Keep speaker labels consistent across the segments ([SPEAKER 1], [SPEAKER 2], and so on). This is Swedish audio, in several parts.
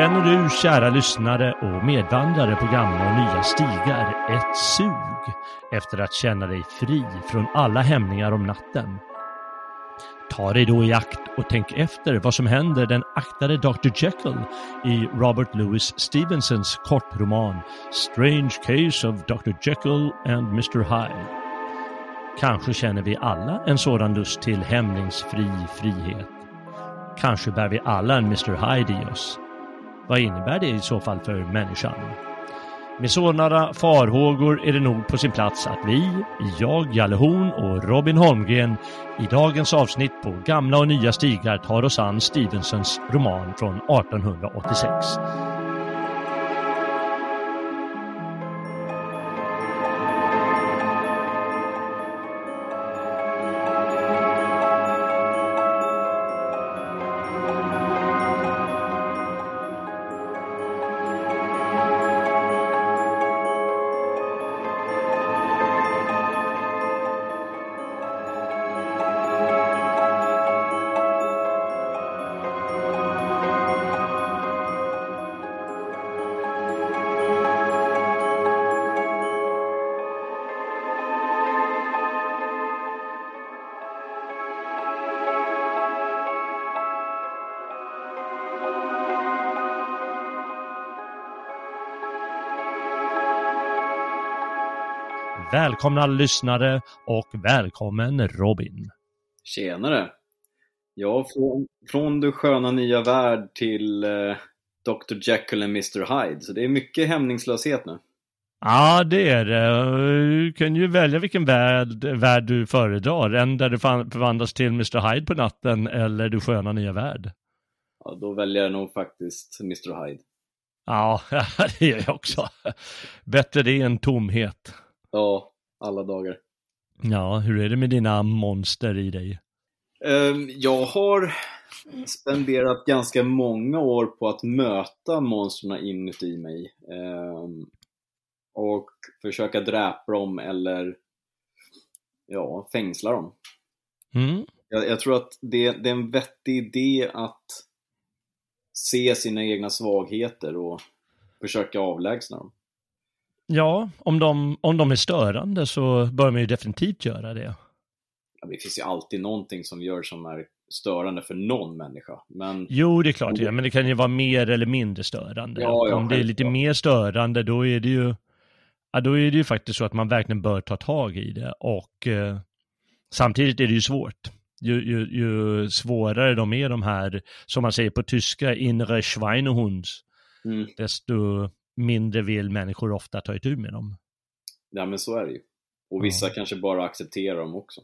[SPEAKER 1] Känner du, kära lyssnare och medvandrare på gamla och nya stigar, ett sug efter att känna dig fri från alla hämningar om natten? Ta dig då i akt och tänk efter vad som händer den aktade Dr. Jekyll i Robert Louis Stevensons kortroman Strange Case of Dr. Jekyll and Mr. Hyde. Kanske känner vi alla en sådan lust till hämningsfri frihet. Kanske bär vi alla en Mr. Hyde i oss. Vad innebär det i så fall för människan? Med sådana farhågor är det nog på sin plats att vi, jag, Jalle Horn och Robin Holmgren i dagens avsnitt på Gamla och nya stigar tar oss an Stevensons roman från 1886. Välkomna lyssnare och välkommen Robin.
[SPEAKER 2] Tjenare! Ja, från, från Du sköna nya värld till eh, Dr. Jekyll och Mr. Hyde, så det är mycket hämningslöshet nu.
[SPEAKER 1] Ja, det är det. Du kan ju välja vilken värld, värld du föredrar. En där du förvandlas till Mr. Hyde på natten eller Du sköna nya värld.
[SPEAKER 2] Ja, då väljer jag nog faktiskt Mr. Hyde.
[SPEAKER 1] Ja, det gör jag också. Bättre det än tomhet.
[SPEAKER 2] Ja, alla dagar.
[SPEAKER 1] Ja, hur är det med dina monster i dig?
[SPEAKER 2] Ehm, jag har spenderat ganska många år på att möta monstren inuti mig. Ehm, och försöka dräpa dem eller ja, fängsla dem.
[SPEAKER 1] Mm.
[SPEAKER 2] Jag, jag tror att det, det är en vettig idé att se sina egna svagheter och försöka avlägsna dem.
[SPEAKER 1] Ja, om de, om de är störande så bör man ju definitivt göra det.
[SPEAKER 2] Ja, det finns ju alltid någonting som gör som är störande för någon människa. Men...
[SPEAKER 1] Jo, det är klart, ja, men det kan ju vara mer eller mindre störande.
[SPEAKER 2] Ja, ja,
[SPEAKER 1] om det är lite mer störande, då är det ju ja, då är det ju faktiskt så att man verkligen bör ta tag i det och eh, samtidigt är det ju svårt. Ju, ju, ju, svårare de är de här, som man säger på tyska, inre Schweinehunds,
[SPEAKER 2] Mm.
[SPEAKER 1] desto mindre vill människor ofta ta itu med dem.
[SPEAKER 2] Ja, men så är det ju. Och vissa
[SPEAKER 1] Ja.
[SPEAKER 2] kanske bara accepterar dem också.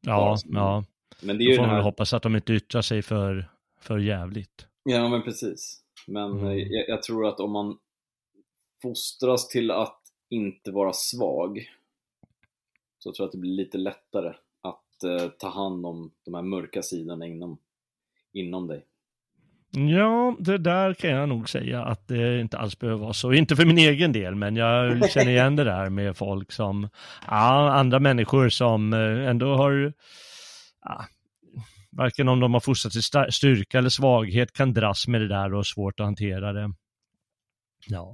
[SPEAKER 1] Ja,
[SPEAKER 2] som-
[SPEAKER 1] ja.
[SPEAKER 2] Men det är
[SPEAKER 1] Då
[SPEAKER 2] ju
[SPEAKER 1] får
[SPEAKER 2] den
[SPEAKER 1] man
[SPEAKER 2] här...
[SPEAKER 1] hoppas att de inte yttrar sig för, för jävligt.
[SPEAKER 2] Ja, men precis. Men
[SPEAKER 1] Mm.
[SPEAKER 2] eh, jag, jag tror att om man fostras till att inte vara svag så tror jag att det blir lite lättare att eh, ta hand om de här mörka sidorna inom, inom dig.
[SPEAKER 1] Ja, det där kan jag nog säga att det inte alls behöver vara så. Inte för min egen del, men jag känner igen det där med folk som, ja, andra människor som eh, ändå har, ja, varken om de har fostrats sta- styrka eller svaghet kan dras med det där och har svårt att hantera det. Ja,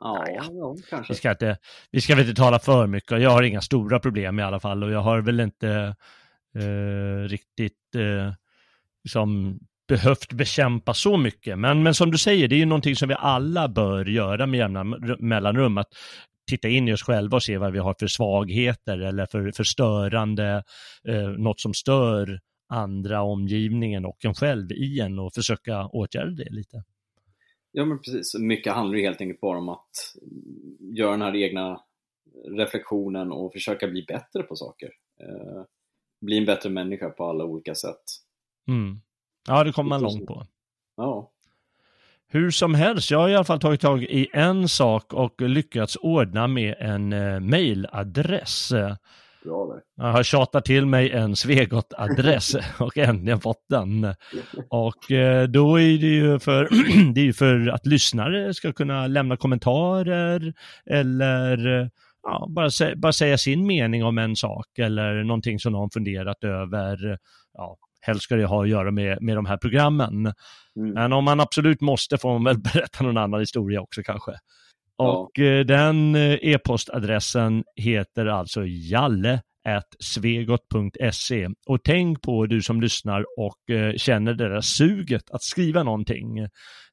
[SPEAKER 2] Ja, ja kanske.
[SPEAKER 1] Vi ska, inte, vi ska väl inte tala för mycket. Jag har inga stora problem i alla fall och jag har väl inte eh, riktigt eh, liksom behövt bekämpa så mycket. Men, men som du säger, det är ju någonting som vi alla bör göra med jämna mellanrum. Att titta in i oss själva och se vad vi har för svagheter eller för, för störande, eh, något som stör andra, omgivningen och en själv i en och försöka åtgärda det lite.
[SPEAKER 2] Ja men precis, mycket handlar ju helt enkelt bara om att göra den här egna reflektionen och försöka bli bättre på saker. Eh, bli en bättre människa på alla olika sätt.
[SPEAKER 1] Mm. Ja, det kommer man långt på.
[SPEAKER 2] Ja,
[SPEAKER 1] Hur som helst, jag har i alla fall tagit tag i en sak och lyckats ordna med en eh, mailadress.
[SPEAKER 2] bra.
[SPEAKER 1] Jag har tjatat till mig en Svegot-adress och äntligen fått den. Och eh, då är det ju för, det är för att lyssnare ska kunna lämna kommentarer eller ja, bara, sä, bara säga sin mening om en sak eller någonting som någon funderat över. Ja, helst ska det ha att göra med, med de här programmen.
[SPEAKER 2] Mm.
[SPEAKER 1] Men om man absolut måste får man väl berätta någon annan historia också kanske.
[SPEAKER 2] Ja.
[SPEAKER 1] Och eh, den eh, e-postadressen heter alltså jalle svegot.se och tänk på du som lyssnar och eh, känner det där suget att skriva någonting.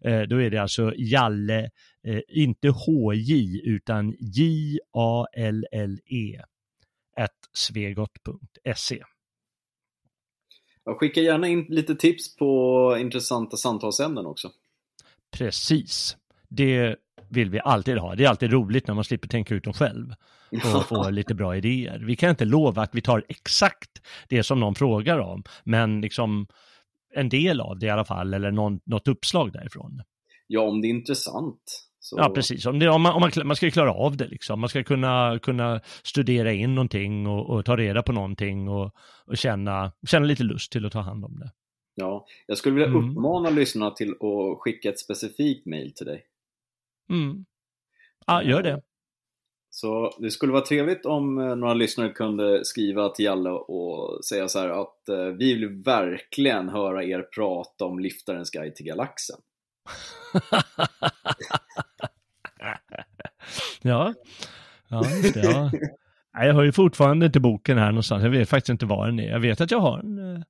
[SPEAKER 1] Eh, då är det alltså jalle, eh, inte HJ utan J-A-L-L-E svegot.se.
[SPEAKER 2] Jag skickar gärna in lite tips på intressanta samtalsämnen också.
[SPEAKER 1] Precis. Det vill vi alltid ha. Det är alltid roligt när man slipper tänka ut dem själv och få lite bra idéer. Vi kan inte lova att vi tar exakt det som någon frågar om, men liksom en del av det i alla fall, eller någon, något uppslag därifrån.
[SPEAKER 2] Ja, om det är intressant. Så...
[SPEAKER 1] Ja, precis. Om, det, om, man, om man, man ska klara av det liksom. Man ska kunna, kunna studera in någonting och, och ta reda på någonting och, och känna, känna lite lust till att ta hand om det.
[SPEAKER 2] Ja, jag skulle vilja
[SPEAKER 1] Mm.
[SPEAKER 2] uppmana lyssnarna till att skicka ett specifikt mail till dig.
[SPEAKER 1] Mm. Ja, gör det.
[SPEAKER 2] Så det skulle vara trevligt om eh, några lyssnare kunde skriva till Jalle och säga så här att eh, vi vill verkligen höra er prata om Liftarens guide till galaxen.
[SPEAKER 1] ja. ja, det. Ja. Nej, jag har ju fortfarande inte boken här någonstans. Jag vet faktiskt inte var den är. Jag vet att jag har den. eh,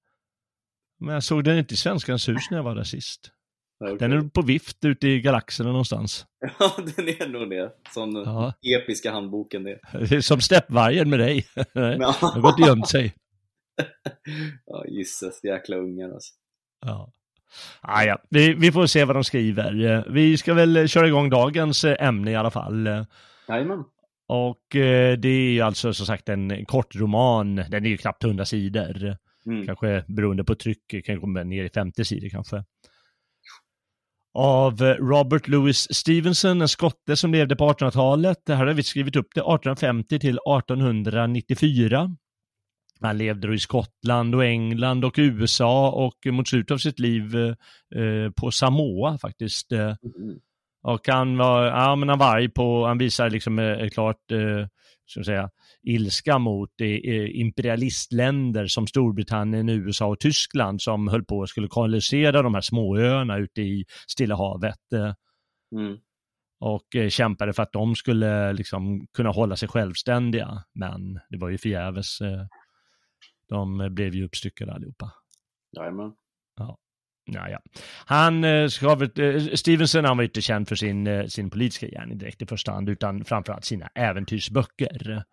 [SPEAKER 1] Men jag såg den inte i Svenskans hus när jag var där sist.
[SPEAKER 2] Ja,
[SPEAKER 1] Den är på vift ute i galaxerna någonstans.
[SPEAKER 2] Ja, den är nog det. Som
[SPEAKER 1] Ja.
[SPEAKER 2] episka handboken
[SPEAKER 1] är som steppvargen med dig. Den har gått och gömt sig.
[SPEAKER 2] ja gisses, jäkla ungar alltså.
[SPEAKER 1] Ja. Ah, ja. Vi, vi får se vad de skriver. Vi ska väl köra igång dagens eh, ämne i alla fall.
[SPEAKER 2] Jajamän.
[SPEAKER 1] Och eh, det är ju alltså som sagt en kort roman. Den är ju knappt 100 sidor.
[SPEAKER 2] Mm.
[SPEAKER 1] Kanske beroende på tryck, kan komma ner i 50 sidor kanske. Av Robert Louis Stevenson, en skotte som levde på 1800-talet. Det här har vi skrivit upp det, 1850 till 1894. Han levde då i Skottland och England och USA och mot slutet av sitt liv eh, på Samoa faktiskt. Eh,
[SPEAKER 2] Mm.
[SPEAKER 1] och han var, ja men han var arg på, han visade liksom eh, klart, eh, ska jag säga, ilska mot eh, imperialistländer som Storbritannien, USA och Tyskland som höll på att skulle kolonisera de här småöarna ute i Stilla havet.
[SPEAKER 2] Mm.
[SPEAKER 1] och eh, kämpade för att de skulle liksom kunna hålla sig självständiga. Men det var ju förgäves. Eh, de blev ju uppstyckade allihopa.
[SPEAKER 2] Jajamän.
[SPEAKER 1] Ja, ja. Han eh, ska eh, Stevenson han var inte känd för sin, eh, sin politiska gärning direkt i första hand, utan framförallt sina äventyrsböcker.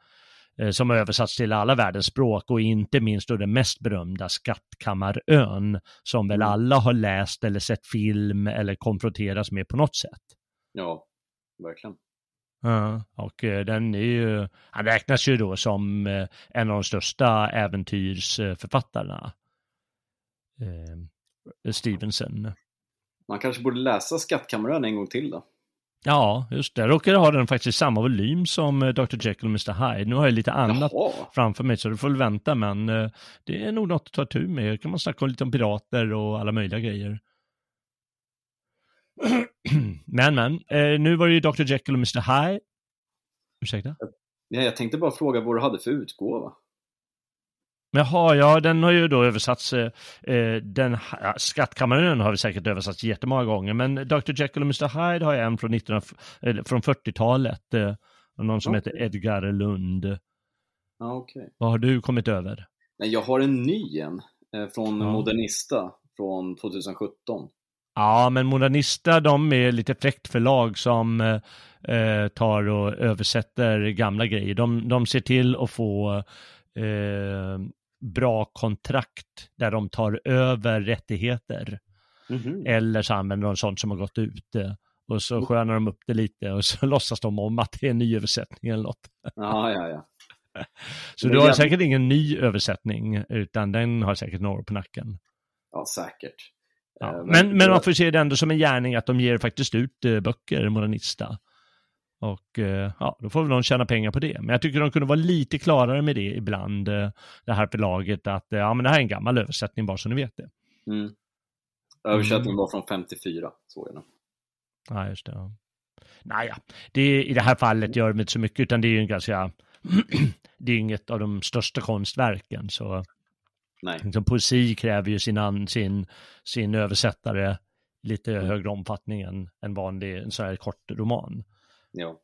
[SPEAKER 1] Eh, som har översatts till alla världens språk och inte minst då den mest berömda Skattkammarön, som väl
[SPEAKER 2] Mm.
[SPEAKER 1] alla har läst eller sett film eller konfronteras med på något sätt.
[SPEAKER 2] Ja, verkligen.
[SPEAKER 1] Ja, och eh, den är ju, han räknas ju då som eh, en av de största äventyrsförfattarna. Eh, Stevenson.
[SPEAKER 2] Man kanske borde läsa Skattkammarön en gång till då.
[SPEAKER 1] Ja, just det. Jag råkade ha den faktiskt i samma volym som Dr. Jekyll och Mr. Hyde. Nu har jag lite annat
[SPEAKER 2] Jaha.
[SPEAKER 1] framför mig så du får väl vänta men det är nog något att ta tur med. kan man snacka om lite om pirater och alla möjliga grejer. men men, eh, nu var det ju Dr. Jekyll och Mr. Hyde. Ursäkta?
[SPEAKER 2] Ja, jag tänkte bara fråga vad du hade för utgåva.
[SPEAKER 1] Jaha, ja den har ju då översatts, eh, den, ja, Skattkammaren har vi säkert översatts jättemånga gånger, men Dr. Jekyll och Mr. Hyde har jag en från, 19, från 40-talet, eh, någon som okay. heter Edgar Lund.
[SPEAKER 2] Ja, okay.
[SPEAKER 1] Vad har du kommit över?
[SPEAKER 2] Nej, jag har en ny en, eh, från ja. Modernista från 2017.
[SPEAKER 1] Ja, men Modernista de är lite fräckt förlag som eh, tar och översätter gamla grejer. De, de ser till att få eh, bra kontrakt där de tar över rättigheter. Mm -hmm. Eller så använder de sånt som har gått ut. Eh, och så skönar de upp det lite och så låtsas de om att det är en ny översättning eller något.
[SPEAKER 2] Ja, ja, ja.
[SPEAKER 1] Så du har jag... säkert ingen ny översättning, utan den har säkert några på nacken.
[SPEAKER 2] Ja, säkert.
[SPEAKER 1] Ja, eh, men, men man får se det ändå som en gärning att de ger faktiskt ut eh, böcker, Modernista. Och eh, ja, då får väl de tjäna pengar på det. Men jag tycker de kunde vara lite klarare med det ibland, det här förlaget, att ja, men det här är en gammal översättning bara så ni vet det.
[SPEAKER 2] Mm. Översättningen mm. var från 54, såg jag nu.
[SPEAKER 1] Ja, just det. Ja. Naja, det, i det här fallet gör det inte så mycket, utan det är ju en ganska, det är inget av de största konstverken, så
[SPEAKER 2] Nej.
[SPEAKER 1] Liksom, poesi kräver ju sin, sin, sin översättare lite mm. högre omfattning än en vanlig en sån här kort roman.
[SPEAKER 2] Ja.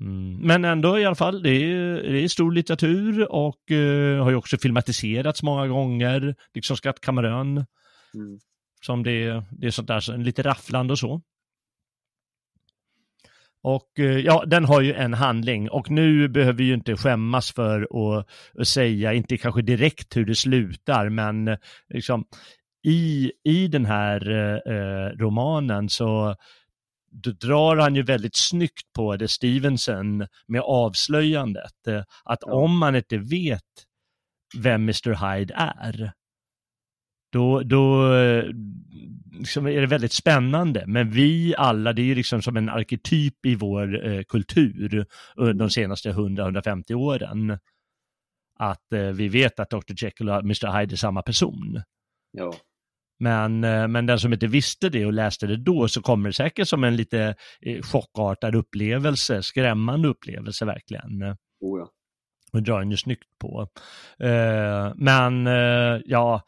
[SPEAKER 1] Mm. Men ändå i alla fall, det är, det är stor litteratur och uh, har ju också filmatiserats många gånger, liksom Skattkammarön. Mm. Som det, det är sånt där, lite rafflande och så. Och eh, ja, den har ju en handling och nu behöver vi ju inte skämmas för att, att säga, inte kanske direkt hur det slutar, men liksom i, i den här eh, romanen så drar han ju väldigt snyggt på det, Stevenson, med avslöjandet. Eh, att om man inte vet vem Mr Hyde är, då, då liksom är det väldigt spännande. Men vi alla, det är ju liksom som en arketyp i vår eh, kultur under de senaste 100-150 åren. Att eh, vi vet att Dr. Jekyll och Mr. Hyde är samma person.
[SPEAKER 2] Ja.
[SPEAKER 1] Men, eh, men den som inte visste det och läste det då så kommer det säkert som en lite eh, chockartad upplevelse, skrämmande upplevelse verkligen.
[SPEAKER 2] Oh ja.
[SPEAKER 1] Och drar en ju snyggt på. Eh, men ja,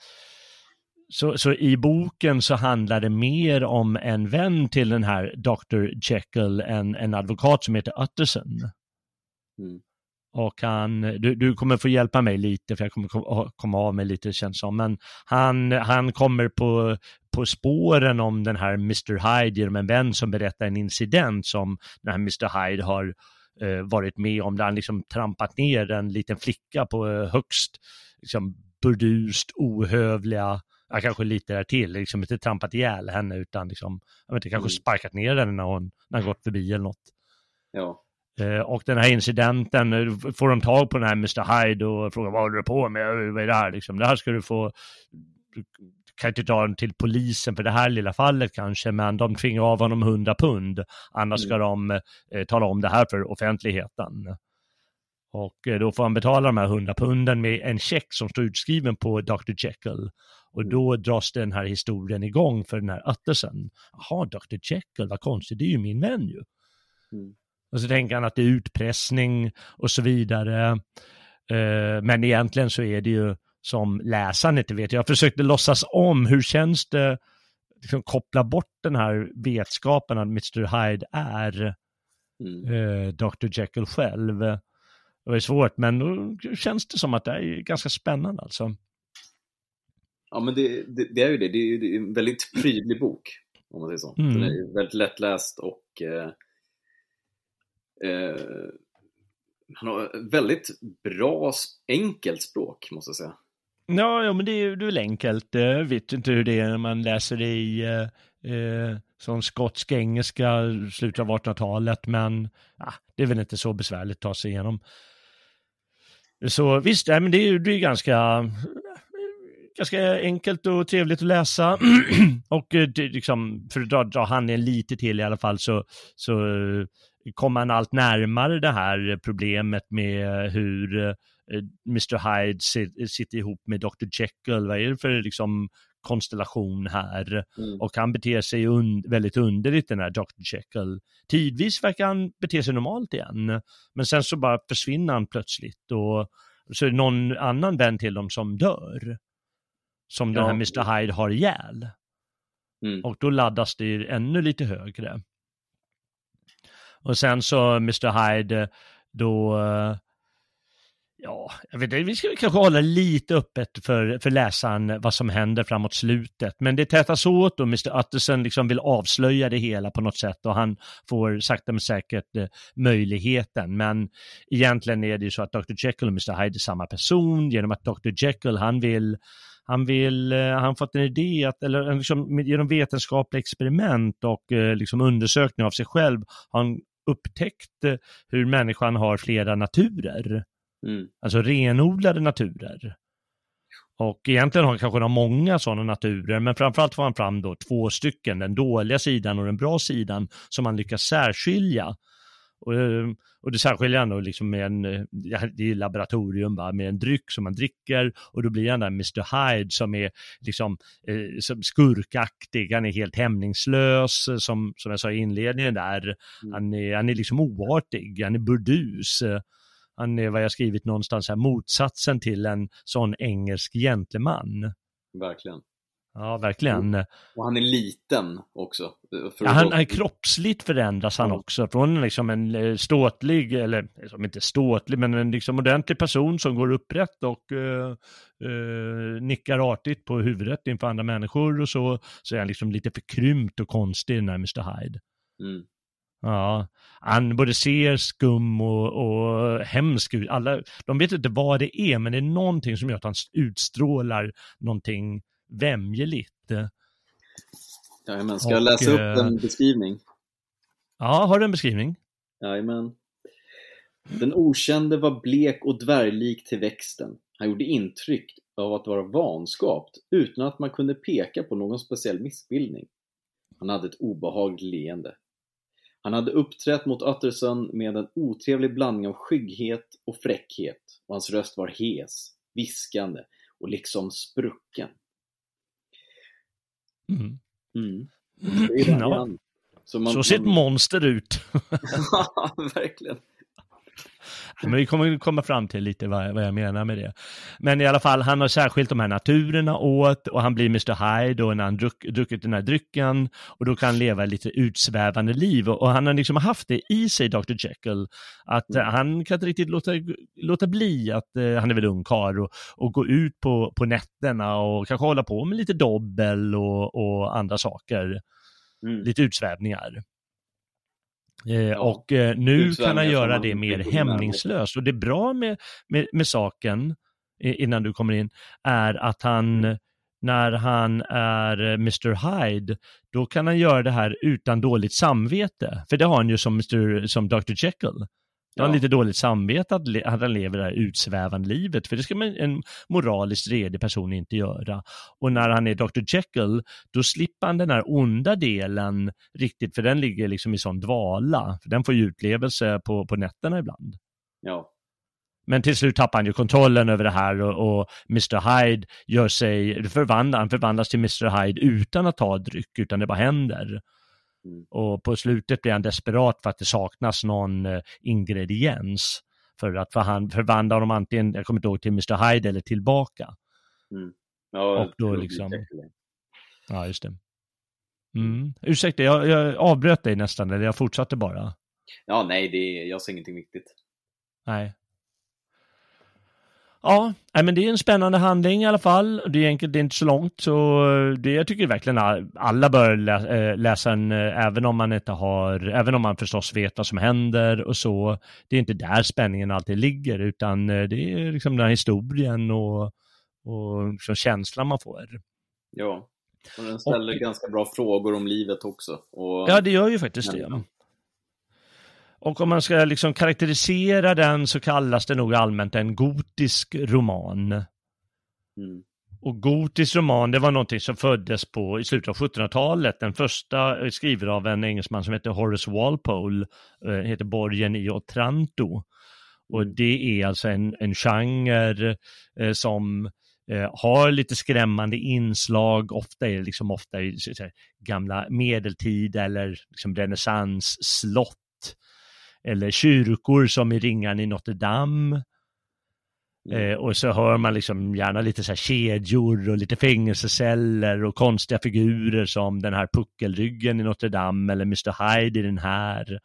[SPEAKER 1] så, så i boken så handlar det mer om en vän till den här Dr. Jekyll, en, en advokat som heter Utterson. Mm. Och han, du, du kommer få hjälpa mig lite för jag kommer komma av mig lite känns som, men han, han kommer på, på spåren om den här Mr. Hyde genom en vän som berättar en incident som den här Mr. Hyde har eh, varit med om, där han liksom trampat ner en liten flicka på eh, högst liksom, burdust, ohövliga ja, kanske lite där till, liksom inte trampat ihjäl henne utan liksom, jag vet inte, kanske mm. sparkat ner henne när hon, när hon gått förbi eller något.
[SPEAKER 2] Ja.
[SPEAKER 1] Eh, och den här incidenten, eh, får de tag på den här Mr Hyde och frågar vad håller du på med, vad är det här liksom, det här ska du få, du kan inte ta den till polisen för det här lilla fallet kanske, men de tvingar av honom 100 pund, annars mm. ska de eh, tala om det här för offentligheten. Och eh, då får han betala de här 100 punden med en check som står utskriven på Dr. Jekyll. Och mm. då dras den här historien igång för den här Utterson. Jaha, Dr. Jekyll, vad konstigt, det är ju min vän ju. Mm. Och så tänker han att det är utpressning och så vidare. Uh, men egentligen så är det ju som läsaren inte vet. Jag försökte låtsas om, hur känns det, liksom koppla bort den här vetskapen att Mr. Hyde är mm. eh, Dr. Jekyll själv. Det var svårt, men då känns det som att det är ganska spännande alltså.
[SPEAKER 2] Ja, men det, det, det, är ju det. Det är, det är en väldigt prydlig bok, om man säger så. Mm. Den är väldigt lättläst och eh, eh, han har väldigt bra, enkelt språk, måste jag säga.
[SPEAKER 1] Ja, ja men det är, det är väl enkelt. Jag vet inte hur det är när man läser det i eh, eh som skotsk engelska, slutet av 1800-talet, men ah, det är väl inte så besvärligt att ta sig igenom. Så visst, nej, men det är ju ganska ganska enkelt och trevligt att läsa. och eh, det, liksom, för att dra, dra handen lite till i alla fall så, så eh, kommer man allt närmare det här problemet med hur eh, Mr Hyde sitter ihop med Dr Jekyll. Vad är det för liksom konstellation här? Mm. Och han beter sig un väldigt underligt den här Dr Jekyll. Tidvis verkar han bete sig normalt igen, men sen så bara försvinner han plötsligt och så är det någon annan vän till dem som dör. Som den
[SPEAKER 2] Ja.
[SPEAKER 1] här Mr Hyde har ihjäl.
[SPEAKER 2] Mm.
[SPEAKER 1] Och då laddas det ännu lite högre. Och sen så Mr Hyde, då, eh, ja, jag vet inte, vi ska kanske hålla lite öppet för, för läsaren vad som händer framåt slutet. Men det tätas åt och Mr Utterson liksom vill avslöja det hela på något sätt och han får sakta men säkert eh, möjligheten. Men egentligen är det ju så att Dr Jekyll och Mr Hyde är samma person genom att Dr Jekyll, han vill han vill, eh, han fått en idé att, eller eh, liksom, genom vetenskapliga experiment och eh, liksom undersökning av sig själv har han upptäckt eh, hur människan har flera naturer,
[SPEAKER 2] Mm.
[SPEAKER 1] alltså renodlade naturer. Och egentligen har han kanske många sådana naturer, men framförallt får han fram då två stycken, den dåliga sidan och den bra sidan, som han lyckas särskilja. Och, eh, och det särskiljer han då liksom med en, eh, det är laboratorium va, med en dryck som man dricker och då blir han där Mr Hyde som är liksom eh, som skurkaktig, han är helt hämningslös eh, som, som jag sa i inledningen där.
[SPEAKER 2] Mm.
[SPEAKER 1] Han är, han är liksom oartig, han är burdus. Han är vad jag skrivit någonstans här, motsatsen till en sån engelsk gentleman.
[SPEAKER 2] Verkligen.
[SPEAKER 1] Ja, verkligen.
[SPEAKER 2] Och han är liten också. eh,
[SPEAKER 1] Ja, han, han kroppsligt förändras han också från liksom en eh, ståtlig, eller som inte ståtlig, men en liksom ordentlig person som går upprätt och eh, eh, nickar artigt på huvudet inför andra människor och så, så är han liksom lite förkrympt och konstig den här Mr Hyde.
[SPEAKER 2] Mm.
[SPEAKER 1] Ja, han både ser skum och, och hemsk ut. Alla, de vet inte vad det är, men det är någonting som gör att han utstrålar någonting vämjeligt.
[SPEAKER 2] Jajamän, ska jag
[SPEAKER 1] Och,
[SPEAKER 2] läsa upp
[SPEAKER 1] eh,
[SPEAKER 2] en beskrivning?
[SPEAKER 1] Ja, har du en beskrivning?
[SPEAKER 2] Jajamän. Den okände var blek och dvärglik till växten. Han gjorde intryck av att vara vanskapt utan att man kunde peka på någon speciell missbildning. Han hade ett obehagligt leende. Han hade uppträtt mot Utterson med en otrevlig blandning av skygghet och fräckhet och hans röst var hes, viskande och liksom sprucken.
[SPEAKER 1] Mm.
[SPEAKER 2] Mm. Den
[SPEAKER 1] Ja.
[SPEAKER 2] Så, man,
[SPEAKER 1] Så ser ett
[SPEAKER 2] man...
[SPEAKER 1] monster ut.
[SPEAKER 2] Verkligen.
[SPEAKER 1] Men vi kommer komma fram till lite vad, vad jag menar med det. Men i alla fall, han har särskilt de här naturerna åt och han blir Mr Hyde och när han druck, druckit den här drycken och då kan han leva lite utsvävande liv och, och han har liksom haft det i sig, Dr Jekyll, att eh, han kan inte riktigt låta, låta bli att, eh, han är väl ung karl och, och gå ut på, på nätterna och kanske hålla på med lite dobbel och, och andra saker,
[SPEAKER 2] Mm.
[SPEAKER 1] lite utsvävningar. Eh, Och eh, nu kan han göra det mer hämningslöst. Och det bra med, med, med saken, innan du kommer in, är att han,
[SPEAKER 2] Mm.
[SPEAKER 1] när han är eh, Mr Hyde, då kan han göra det här utan dåligt samvete. För det har han ju som, Mr, som Dr Jekyll. Då har
[SPEAKER 2] Ja.
[SPEAKER 1] lite dåligt samvete att, le- att han lever det här utsvävande livet, för det ska man, en moraliskt redig person inte göra. Och när han är Dr Jekyll, då slipper han den här onda delen riktigt, för den ligger liksom i sån dvala, för den får ju utlevelse på, på nätterna ibland.
[SPEAKER 2] Ja.
[SPEAKER 1] Men till slut tappar han ju kontrollen över det här och, och Mr Hyde gör sig, förvandlar, han förvandlas till Mr Hyde utan att ta dryck, utan det bara händer.
[SPEAKER 2] Mm.
[SPEAKER 1] Och på slutet blir han desperat för att det saknas någon eh, ingrediens. För att för han förvandlar honom antingen, jag kommer inte ihåg, till Mr Hyde eller tillbaka.
[SPEAKER 2] ja
[SPEAKER 1] Och då liksom-. Ja, just det. Mm. Ursäkta, jag, jag avbröt dig nästan, eller jag fortsatte bara.
[SPEAKER 2] Ja, nej, det jag ser ingenting viktigt.
[SPEAKER 1] Nej. Ja, men det är en spännande handling i alla fall. Det är enkelt, det är inte så långt. Så det, jag tycker verkligen all- alla bör lä, eh, läsa den, eh, även om man inte har, även om man förstås vet vad som händer och så. Det är inte där spänningen alltid ligger, utan eh, det är liksom den här historien och, och liksom känslan man får.
[SPEAKER 2] Ja. Och den ställer
[SPEAKER 1] Och-
[SPEAKER 2] ganska bra frågor om livet också. Och,
[SPEAKER 1] Ja, det gör ju faktiskt det. Och om man ska liksom karaktärisera den så kallas det nog allmänt en gotisk roman.
[SPEAKER 2] Mm.
[SPEAKER 1] Och gotisk roman, det var någonting som föddes på i slutet av 1700-talet. Den första är skriven av en engelsman som heter Horace Walpole, eh, heter Borgen i Otranto. Och det är alltså en, en genre eh, som eh, har lite skrämmande inslag, ofta är det liksom ofta i gamla medeltid eller liksom renässans slott eller kyrkor som i ringan i Notre Dame. Eh, och så hör man liksom gärna lite så här kedjor och lite fängelseceller och konstiga figurer som den här puckelryggen i Notre Dame eller Mr Hyde i den här.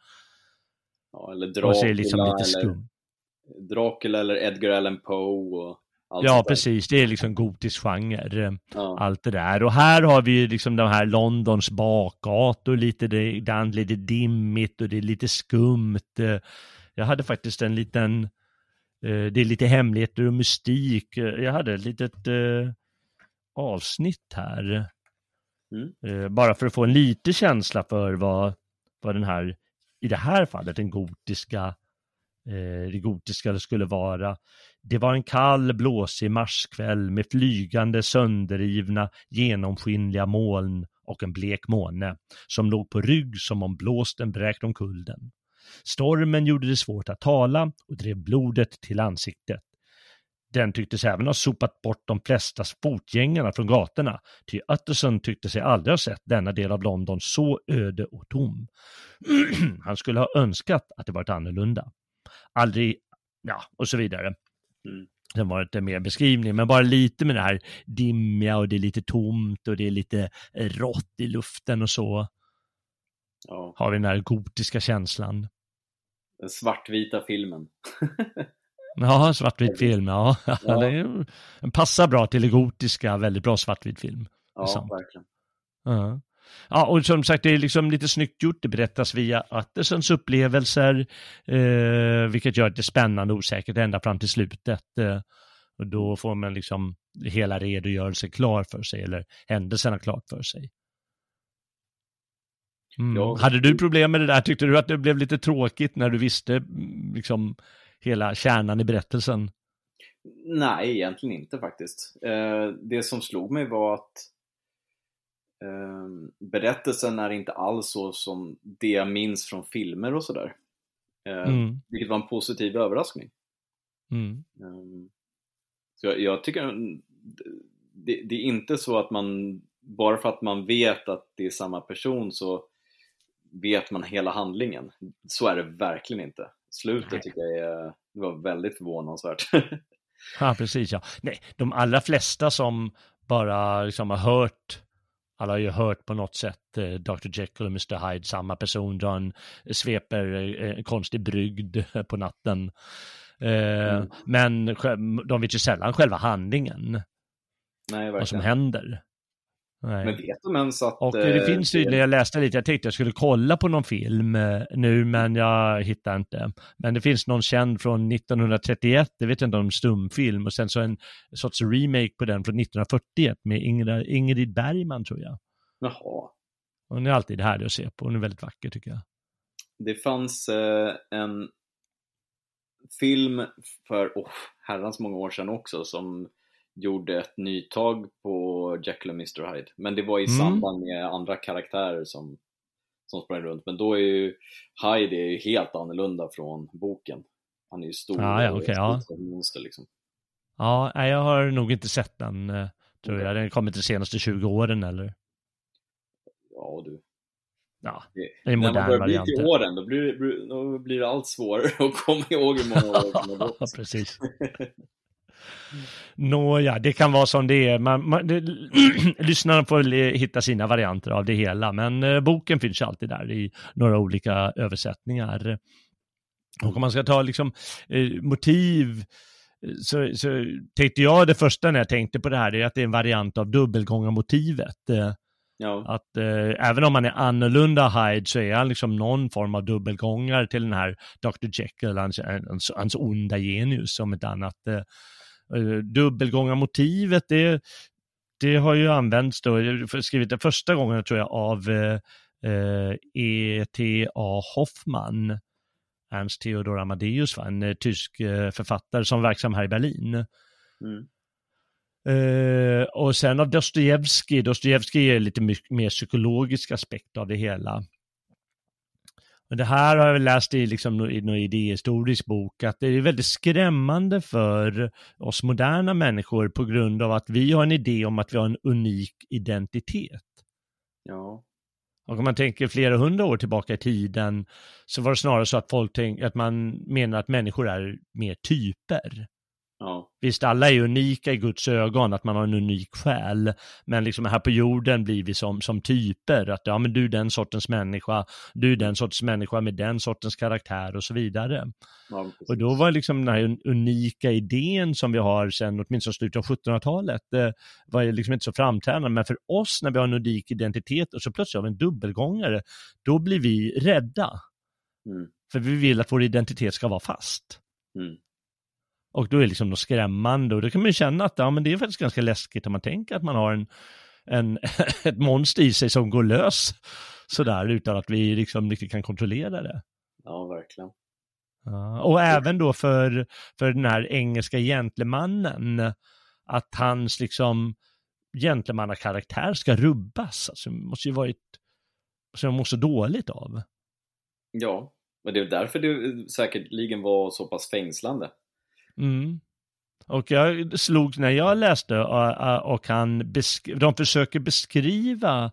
[SPEAKER 2] Ja, eller Dracula,
[SPEAKER 1] och så är det liksom lite skum.
[SPEAKER 2] eller, Dracula eller Edgar Allan Poe och allt
[SPEAKER 1] Ja, precis. Det är liksom gotisk genre.
[SPEAKER 2] Ja.
[SPEAKER 1] Allt det där. Och här har vi ju liksom de här Londons bakgator, lite det, ibland lite dimmigt och det är lite skumt. Jag hade faktiskt en liten, eh, det är lite hemligheter och mystik. Jag hade ett litet eh, avsnitt här.
[SPEAKER 2] Mm.
[SPEAKER 1] Eh, Bara för att få en liten känsla för vad, vad den här, i det här fallet, den gotiska, det gotiska skulle vara. Det var en kall, blåsig marskväll med flygande, sönderrivna, genomskinliga moln och en blek måne som låg på rygg som om blåsten bräkt omkull den. Stormen gjorde det svårt att tala och drev blodet till ansiktet. Den tycktes även ha sopat bort de flesta fotgängarna från gatorna, ty Utterson tyckte sig aldrig ha sett denna del av London så öde och tom. Han skulle ha önskat att det varit annorlunda. Aldrig, ja, och så vidare.
[SPEAKER 2] Mm.
[SPEAKER 1] Sen var det inte mer beskrivning, men bara lite med det här dimmiga och det är lite tomt och det är lite eh, rått i luften och så
[SPEAKER 2] Ja,
[SPEAKER 1] har vi den här gotiska känslan.
[SPEAKER 2] den svartvita filmen.
[SPEAKER 1] Ja, svartvit film, ja.
[SPEAKER 2] Ja.
[SPEAKER 1] den passar bra till det gotiska, väldigt bra svartvit film.
[SPEAKER 2] Ja, verkligen.
[SPEAKER 1] Ja. Ja, och som sagt, det är liksom lite snyggt gjort. Det berättas via Attersons upplevelser, eh, vilket gör det spännande och osäkert ända fram till slutet. Eh, och då får man liksom hela redogörelsen klar för sig, eller händelserna klart för sig. Mm.
[SPEAKER 2] Ja.
[SPEAKER 1] Hade du problem med det där? Tyckte du att det blev lite tråkigt när du visste mm, liksom hela kärnan i berättelsen?
[SPEAKER 2] Nej, egentligen inte faktiskt. Eh, det som slog mig var att berättelsen är inte alls så som det jag minns från filmer och sådär. Eh,
[SPEAKER 1] Mm.
[SPEAKER 2] Vilket var en positiv överraskning.
[SPEAKER 1] Mm.
[SPEAKER 2] Eh, så jag, jag tycker det, det är inte så att man, bara för att man vet att det är samma person så vet man hela handlingen. Så är det verkligen inte. Slutet
[SPEAKER 1] Nej.
[SPEAKER 2] tycker jag är, det var väldigt förvånansvärt.
[SPEAKER 1] Ja, precis ja. Nej, de allra flesta som bara liksom har hört, alla har ju hört på något sätt eh, Dr. Jekyll och Mr. Hyde, samma person, drar en, sveper eh, konstig brygd på natten. Eh,
[SPEAKER 2] Mm.
[SPEAKER 1] Men de vet ju sällan själva handlingen,
[SPEAKER 2] Nej,
[SPEAKER 1] vad som
[SPEAKER 2] verkligen.
[SPEAKER 1] händer. Nej.
[SPEAKER 2] Men vet de ens att...
[SPEAKER 1] Och
[SPEAKER 2] eh,
[SPEAKER 1] det finns tydligen, jag läste lite, jag tänkte jag skulle kolla på någon film eh, nu, men jag hittar inte. Men det finns någon känd från 1931, det vet jag inte om stumfilm, och sen så en sorts remake på den från 1941 med Ingrid, Ingrid Bergman tror jag.
[SPEAKER 2] Jaha.
[SPEAKER 1] Hon är alltid härlig att se på, hon är väldigt vacker tycker jag.
[SPEAKER 2] Det fanns eh, en film för oh, herrans många år sedan också som gjorde ett nytag på Jekyll och Mr Hyde. Men det var i
[SPEAKER 1] Mm.
[SPEAKER 2] samband med andra karaktärer som, som sprang runt. Men då är ju Hyde är ju helt annorlunda från boken. Han är ju stor
[SPEAKER 1] Ah, ja,
[SPEAKER 2] ett
[SPEAKER 1] ja.
[SPEAKER 2] monster liksom.
[SPEAKER 1] Ja, nej, jag har nog inte sett den, eh, tror jag. Den har kommit de senaste 20 åren eller?
[SPEAKER 2] Ja du.
[SPEAKER 1] Ja,
[SPEAKER 2] Det,
[SPEAKER 1] är en
[SPEAKER 2] när man
[SPEAKER 1] modern
[SPEAKER 2] börjar bli till åren då blir, då blir det allt svårare att komma ihåg hur många år som har
[SPEAKER 1] precis. Nåja, det kan vara som det är. Man, man, det, lyssnarna får väl hitta sina varianter av det hela, men eh, boken finns alltid där i några olika översättningar. Och om man ska ta liksom eh, motiv eh, så, så tänkte jag det första när jag tänkte på det här, är att det är en variant av dubbelgångarmotivet. Eh,
[SPEAKER 2] Ja,
[SPEAKER 1] att eh, även om han är annorlunda Hyde så är han liksom någon form av dubbelgångare till den här Dr. Jekyll, hans, hans, hans onda genius som ett annat. Eh, eh, dubbelgångarmotivet, det, det har ju använts då, har skrivit det första gången tror jag av eh, eh, E.T.A. Hoffman, Ernst Theodor Amadeus, va? en eh, tysk eh, författare som verksam här i Berlin.
[SPEAKER 2] mm.
[SPEAKER 1] Eh, och sen av Dostojevskij, Dostojevskij är lite mer psykologisk aspekt av det hela. Och det här har jag läst i, liksom, i någon idéhistorisk bok, att det är väldigt skrämmande för oss moderna människor på grund av att vi har en idé om att vi har en unik identitet.
[SPEAKER 2] ja.
[SPEAKER 1] Och om man tänker flera hundra år tillbaka i tiden så var det snarare så att folk tänk, att man menar att människor är mer typer.
[SPEAKER 2] Ja.
[SPEAKER 1] Visst, alla är unika i Guds ögon, att man har en unik själ. Men liksom här på jorden blir vi som, som typer. Att ja, men du är den sortens människa, du är den sortens människa med den sortens karaktär och så vidare.
[SPEAKER 2] ja.
[SPEAKER 1] Och då var liksom den här un- unika idén som vi har sedan åtminstone slutet av 1700-talet eh, var ju liksom inte så framträdande. Men för oss när vi har en unik identitet och så plötsligt har vi en dubbelgångare, då blir vi rädda.
[SPEAKER 2] Mm.
[SPEAKER 1] För vi vill att vår identitet ska vara fast.
[SPEAKER 2] Mm.
[SPEAKER 1] Och då är det liksom något skrämmande och då kan man ju känna att ja, men det är faktiskt ganska läskigt om man tänker att man har en, en, ett monster i sig som går lös sådär utan att vi liksom riktigt kan kontrollera det.
[SPEAKER 2] Ja, verkligen.
[SPEAKER 1] Ja, och även då för, för den här engelska gentlemannen, att hans liksom gentlemannakaraktär ska rubbas. Alltså, det måste ju varit, som jag mår så dåligt av.
[SPEAKER 2] Ja, och det är därför det säkerligen var så pass fängslande.
[SPEAKER 1] Mm. Och jag slog när jag läste och, och han besk- de försöker beskriva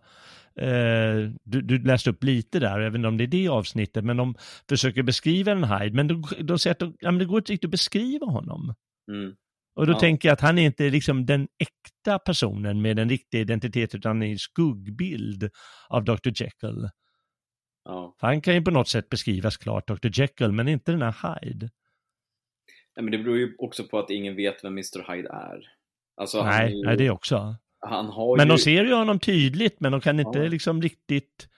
[SPEAKER 1] eh, du, du läste upp lite där, inte om det är det avsnittet, men de försöker beskriva en Hyde, men de, de säger att de, ja, det går inte riktigt att beskriva honom.
[SPEAKER 2] Mm.
[SPEAKER 1] Och då
[SPEAKER 2] Ja.
[SPEAKER 1] tänker jag att han är inte liksom den äkta personen med en riktig identitet, utan en skuggbild av Dr. Jekyll.
[SPEAKER 2] Ja.
[SPEAKER 1] Han kan ju på något sätt beskrivas klart, Dr. Jekyll, men inte den här Hyde.
[SPEAKER 2] Nej, men det beror ju också på att ingen vet vem Mr Hyde är. Alltså, han, är
[SPEAKER 1] Nej,
[SPEAKER 2] ju,
[SPEAKER 1] nej, det också.
[SPEAKER 2] han har
[SPEAKER 1] Men
[SPEAKER 2] ju...
[SPEAKER 1] de ser ju honom tydligt, men de kan inte
[SPEAKER 2] Ja.
[SPEAKER 1] liksom riktigt,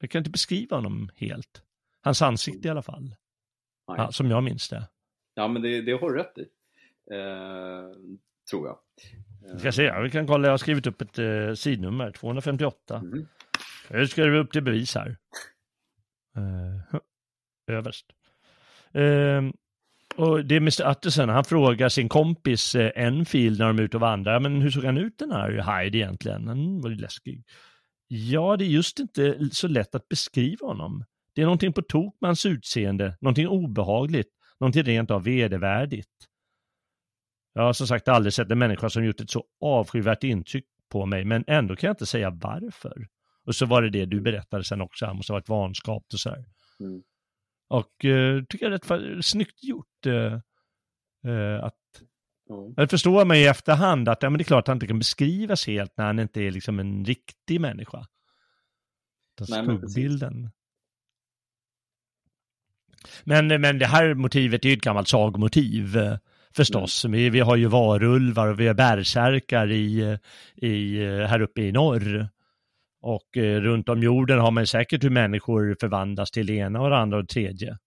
[SPEAKER 1] de kan inte beskriva honom helt. Hans ansikte i alla fall,
[SPEAKER 2] Nej.
[SPEAKER 1] ja, som jag minns det.
[SPEAKER 2] Ja, men det, det har du rätt i. Eh, tror jag.
[SPEAKER 1] Vi ska se, vi kan kolla, jag har skrivit upp ett eh, sidnummer, 258.
[SPEAKER 2] Mhm.
[SPEAKER 1] Nu ska vi upp till bevis här. Uh, överst. Eh, och det är Mr. Utterson, han frågar sin kompis eh, Enfield när de är ute och vandrar, men hur såg han ut den här Hyde egentligen? Han var ju läskig. Ja, det är just inte så lätt att beskriva honom. Det är någonting på tok med hans utseende, någonting obehagligt, någonting rent av vedervärdigt. Jag har som sagt aldrig sett en människa som gjort ett så avskyvärt intryck på mig, men ändå kan jag inte säga varför. Och så var det det du berättade sen också, han måste ha varit vanskapt och så här.
[SPEAKER 2] Mm.
[SPEAKER 1] Och eh, tycker jag är rätt snyggt gjort. Eh, eh, att,
[SPEAKER 2] Ja.
[SPEAKER 1] jag förstår man i efterhand att ja, men det är klart att han inte kan beskrivas helt när han inte är liksom en riktig människa. Den skuggbilden. Men, men det här motivet är ju ett gammalt sagomotiv eh, förstås.
[SPEAKER 2] Mm.
[SPEAKER 1] Vi, vi har ju varulvar och vi har bärsärkar i, eh, i, här uppe i norr. Och eh, runt om jorden har man säkert hur människor förvandlas till det ena och det andra och det tredje.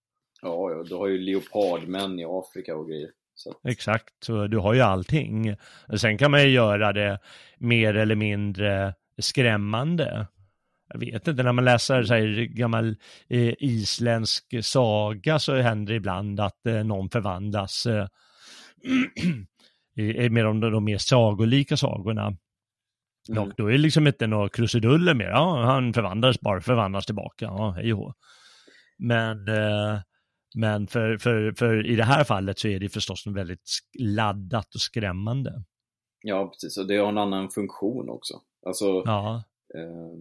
[SPEAKER 2] Ja, ja, du har ju leopardmän i Afrika och grejer. Så
[SPEAKER 1] Exakt, så du har ju allting. Sen kan man ju göra det mer eller mindre skrämmande. Jag vet inte, när man läser så här gammal eh, isländsk saga så händer det ibland att eh, någon förvandlas eh, med de, de mer sagolika sagorna.
[SPEAKER 2] Mm.
[SPEAKER 1] Och då är det liksom inte några krusiduller mer. Ja, han förvandlades bara, förvandlas tillbaka. Ja, hej och. Men, eh, men för, för, för i det här fallet så är det förstås väldigt laddat och skrämmande.
[SPEAKER 2] ja, precis. Och det har en annan funktion också. Alltså,
[SPEAKER 1] Ja,
[SPEAKER 2] eh,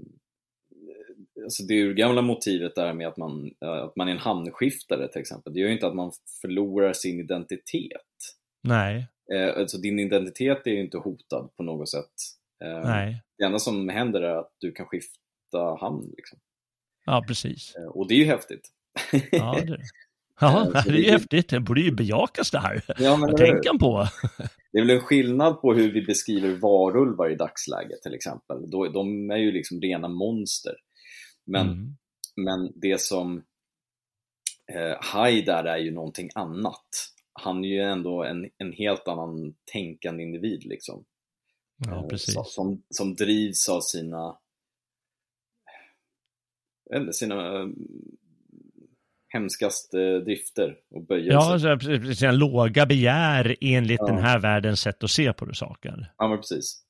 [SPEAKER 2] alltså det är ju gamla motivet där med att man, eh, att man är en hamnskiftare till exempel. Det gör ju inte att man förlorar sin identitet.
[SPEAKER 1] nej,
[SPEAKER 2] Eh, alltså din identitet är ju inte hotad på något sätt. Eh,
[SPEAKER 1] nej.
[SPEAKER 2] Det enda som händer är att du kan skifta hamn. Liksom.
[SPEAKER 1] Ja, precis.
[SPEAKER 2] Eh, och det är ju häftigt.
[SPEAKER 1] Ja, det, ja,
[SPEAKER 2] Eh, så
[SPEAKER 1] det är ju häftigt. Det borde ju bejakas det här.
[SPEAKER 2] ja, men
[SPEAKER 1] Vad tänker han på?
[SPEAKER 2] Det är väl en skillnad på hur vi beskriver varulvar i dagsläget till exempel. De är ju liksom rena monster. Men,
[SPEAKER 1] Mm.
[SPEAKER 2] men det som Hyde där är ju någonting annat. Han är ju ändå en, en helt annan tänkande individ liksom.
[SPEAKER 1] Ja,
[SPEAKER 2] Eh,
[SPEAKER 1] precis.
[SPEAKER 2] Som, som drivs av sina eller sina eh, hemskaste drifter och böjelser.
[SPEAKER 1] Ja, precis, en låga begär enligt
[SPEAKER 2] Ja.
[SPEAKER 1] den här världens sätt att se på det saker.
[SPEAKER 2] ja men precis.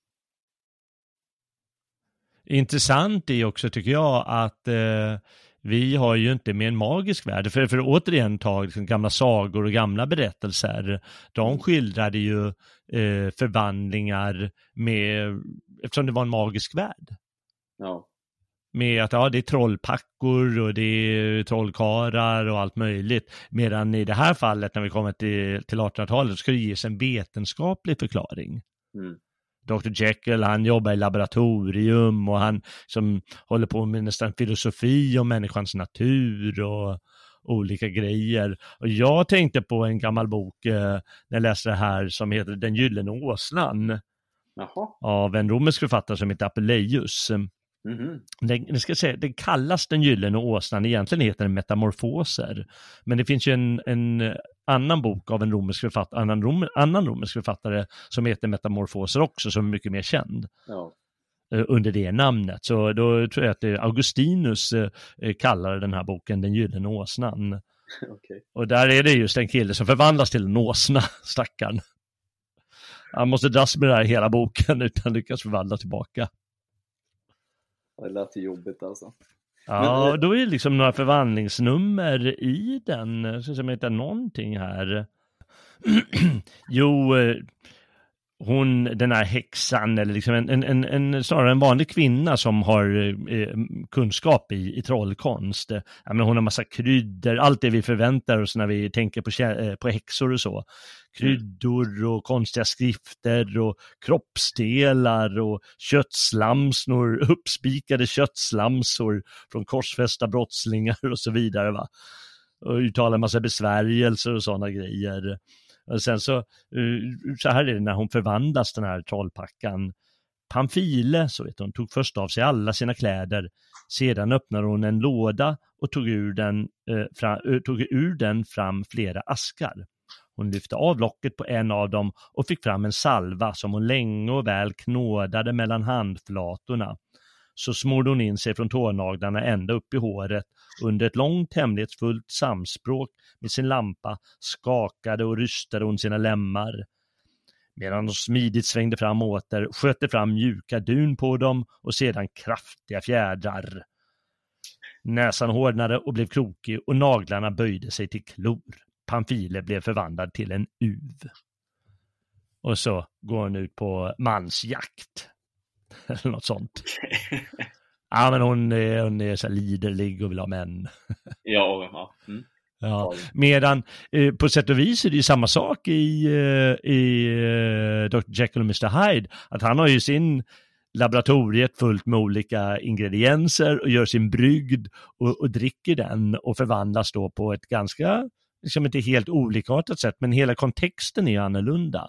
[SPEAKER 1] Intressant är också, tycker jag, att eh, vi har ju inte med en magisk värld. För, för återigen ta liksom, gamla sagor och gamla berättelser. De skildrade ju eh, förvandlingar med, eftersom det var en magisk värld.
[SPEAKER 2] Ja.
[SPEAKER 1] med att ja, det är trollpackor och det är trollkarlar och allt möjligt. Medan i det här fallet när vi kommer till, till 1800-talet så ska det ges en vetenskaplig förklaring.
[SPEAKER 2] Mm.
[SPEAKER 1] Dr Jekyll, han jobbar i laboratorium och han som håller på med nästan filosofi om människans natur och olika grejer. Och jag tänkte på en gammal bok eh, när jag läste det här som heter Den gyllene åsnan.
[SPEAKER 2] Jaha.
[SPEAKER 1] Av en romersk författare som heter Apuleius.
[SPEAKER 2] Mhm.
[SPEAKER 1] Den, den, ska säga, den kallas den gyllene åsnan, egentligen heter den Metamorfoser. Men det finns ju en, en annan bok av en romersk författare, annan, rom, annan romersk författare som heter Metamorfoser också, som är mycket mer känd
[SPEAKER 2] Ja.
[SPEAKER 1] eh, under det namnet. Så då tror jag att det Augustinus eh, eh, kallar den här boken Den gyllene åsnan.
[SPEAKER 2] Okej.
[SPEAKER 1] Och där är det just en kille som förvandlas till en åsna, stackarn. Han måste dras med det här hela boken utan lyckas förvandla tillbaka.
[SPEAKER 2] Det lät jobbigt alltså.
[SPEAKER 1] Ja, då är det liksom några förvandlingsnummer i den, jag ska se om jag hittar någonting här. jo, eh, hon, den här häxan, eller liksom en, en, en, en snarare en vanlig kvinna som har eh, eh, kunskap i, i trollkonst. Ja, men hon har massa kryddor, allt det vi förväntar oss när vi tänker på, eh, på häxor och så. Kryddor och konstiga skrifter och kroppsdelar och köttslamsor, uppspikade köttslamsor från korsfästa brottslingar och så vidare. Va? Och uttalar massa besvärjelser och sådana grejer. Och sen så, eh, så här är det när hon förvandlas den här trollpackan. Pamfile, så vet hon, tog först av sig alla sina kläder. Sedan öppnade hon en låda och tog ur den, eh, fram, eh, tog ur den fram flera askar. Hon lyfte av locket på en av dem och fick fram en salva som hon länge och väl knådade mellan handflatorna. Så smorde hon in sig från tånaglarna ända upp i håret under ett långt hemlighetsfullt samspråk med sin lampa skakade och rystade hon sina lemmar. Medan de smidigt svängde fram åter sköt det fram mjuka dun på dem och sedan kraftiga fjädrar. Näsan hårdnade och blev krokig och naglarna böjde sig till klor. Pamfile blev förvandlad till en uv. Och så går hon ut på mansjakt. Eller något sånt. Ja, men hon är, hon är så här liderlig och vill ha män.
[SPEAKER 2] Ja, ja. Mm.
[SPEAKER 1] Ja. Medan eh, på sätt och vis är det ju samma sak i, eh, i eh, Dr. Jekyll och Mr. Hyde. Att han har ju sin laboratoriet fullt med olika ingredienser och gör sin brygd och, och dricker den och förvandlas då på ett ganska, liksom inte helt olikartat sätt, men hela kontexten är ju annorlunda.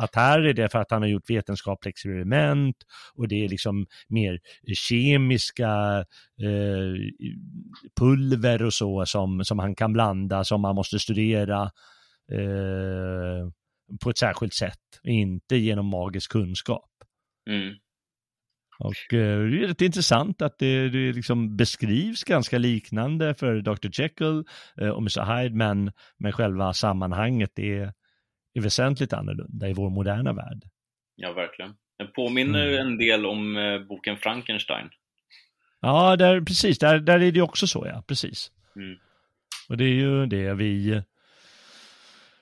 [SPEAKER 1] Att här är det för att han har gjort vetenskapliga experiment och det är liksom mer kemiska eh, pulver och så som, som han kan blanda, som man måste studera eh, på ett särskilt sätt, inte genom magisk kunskap.
[SPEAKER 2] Mm.
[SPEAKER 1] Och eh, det är rätt intressant att det, det liksom beskrivs ganska liknande för Dr. Jekyll eh, och Mr. Hyde, men, men själva sammanhanget är, är väsentligt annorlunda i vår moderna värld.
[SPEAKER 2] Ja, verkligen. Den påminner
[SPEAKER 1] Mm.
[SPEAKER 2] en del om eh, boken Frankenstein.
[SPEAKER 1] Ja, där, precis, där, där är det också så, ja, precis.
[SPEAKER 2] Mm.
[SPEAKER 1] Och det är ju det vi,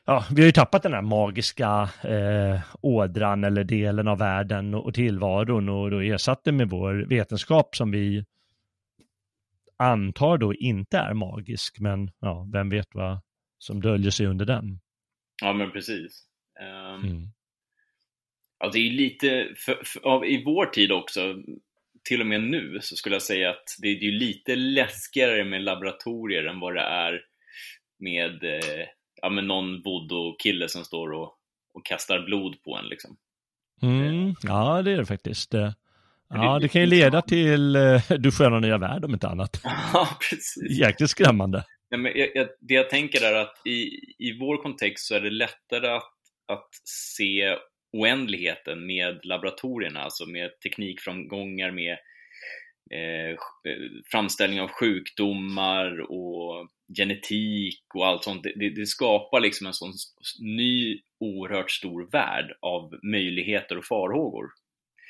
[SPEAKER 1] ja, vi har ju tappat den här magiska eh, ådran eller delen av världen och, och tillvaron och då ersatt det med vår vetenskap som vi antar då inte är magisk, men ja, vem vet vad som döljer sig under den.
[SPEAKER 2] Ja, men precis. Um,
[SPEAKER 1] Mm.
[SPEAKER 2] Ja, det är lite, för, för, av, i vår tid också, till och med nu, så skulle jag säga att det är ju lite läskigare med laboratorier än vad det är med eh, ja, men någon voodoo-kille som står och, och kastar blod på en. Liksom.
[SPEAKER 1] Mm, ja, det är det faktiskt. Eh, Ja,
[SPEAKER 2] det-
[SPEAKER 1] det kan ju leda till eh, Du sköna nya värld om inte annat.
[SPEAKER 2] Ja, precis.
[SPEAKER 1] Jäkligt skrämmande.
[SPEAKER 2] Nej, men jag, jag, det jag tänker är att i, i vår kontext så är det lättare att, att se oändligheten med laboratorierna, alltså med teknikframgångar, med eh, eh, framställning av sjukdomar och genetik och allt sånt. Det, det, skapar liksom en sån ny oerhört stor värld av möjligheter och farhågor.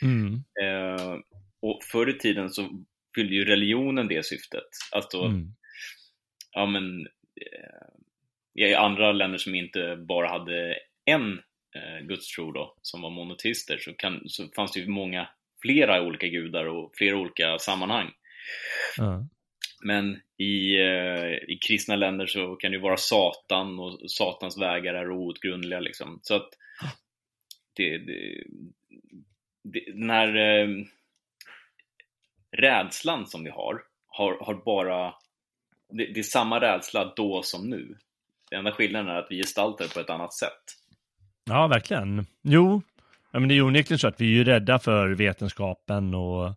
[SPEAKER 1] Mm.
[SPEAKER 2] Eh, och förr i tiden så fyllde ju religionen det syftet. Alltså,
[SPEAKER 1] Mm.
[SPEAKER 2] Ja men eh, i andra länder som inte bara hade en eh, gudstro då, som var monoteister, så, kan, så fanns det ju många flera olika gudar och flera olika sammanhang.
[SPEAKER 1] Ja.
[SPEAKER 2] Men i, eh, i kristna länder så kan det ju vara Satan och Satans vägar är outgrundliga liksom. Så att det, det, det, den här eh, rädslan som vi har, har, har bara, det, det är samma rädsla då som nu. Den enda skillnaden är att vi gestaltar det på ett annat sätt.
[SPEAKER 1] Ja, verkligen. Jo, ja, men det är onekligen så att vi är ju rädda för vetenskapen och,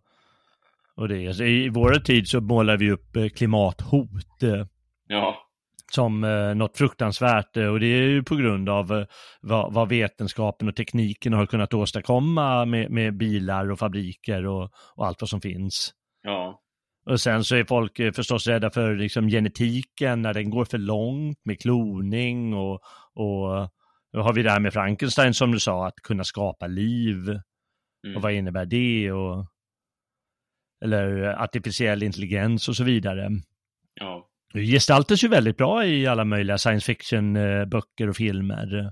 [SPEAKER 1] och det. Alltså, I vår tid så målar vi upp eh, klimathot eh,
[SPEAKER 2] Ja,
[SPEAKER 1] som eh, något fruktansvärt eh, och det är ju på grund av eh, vad, vad vetenskapen och tekniken har kunnat åstadkomma med, med bilar och fabriker och, och allt vad som finns.
[SPEAKER 2] ja,
[SPEAKER 1] Och sen så är folk eh, förstås rädda för liksom, genetiken när den går för långt med kloning och, och då har vi det här med Frankenstein som du sa, att kunna skapa liv.
[SPEAKER 2] mm.
[SPEAKER 1] Och vad innebär det? Och, eller artificiell intelligens och så vidare.
[SPEAKER 2] ja,
[SPEAKER 1] Det gestaltas ju väldigt bra i alla möjliga science fiction-böcker och filmer.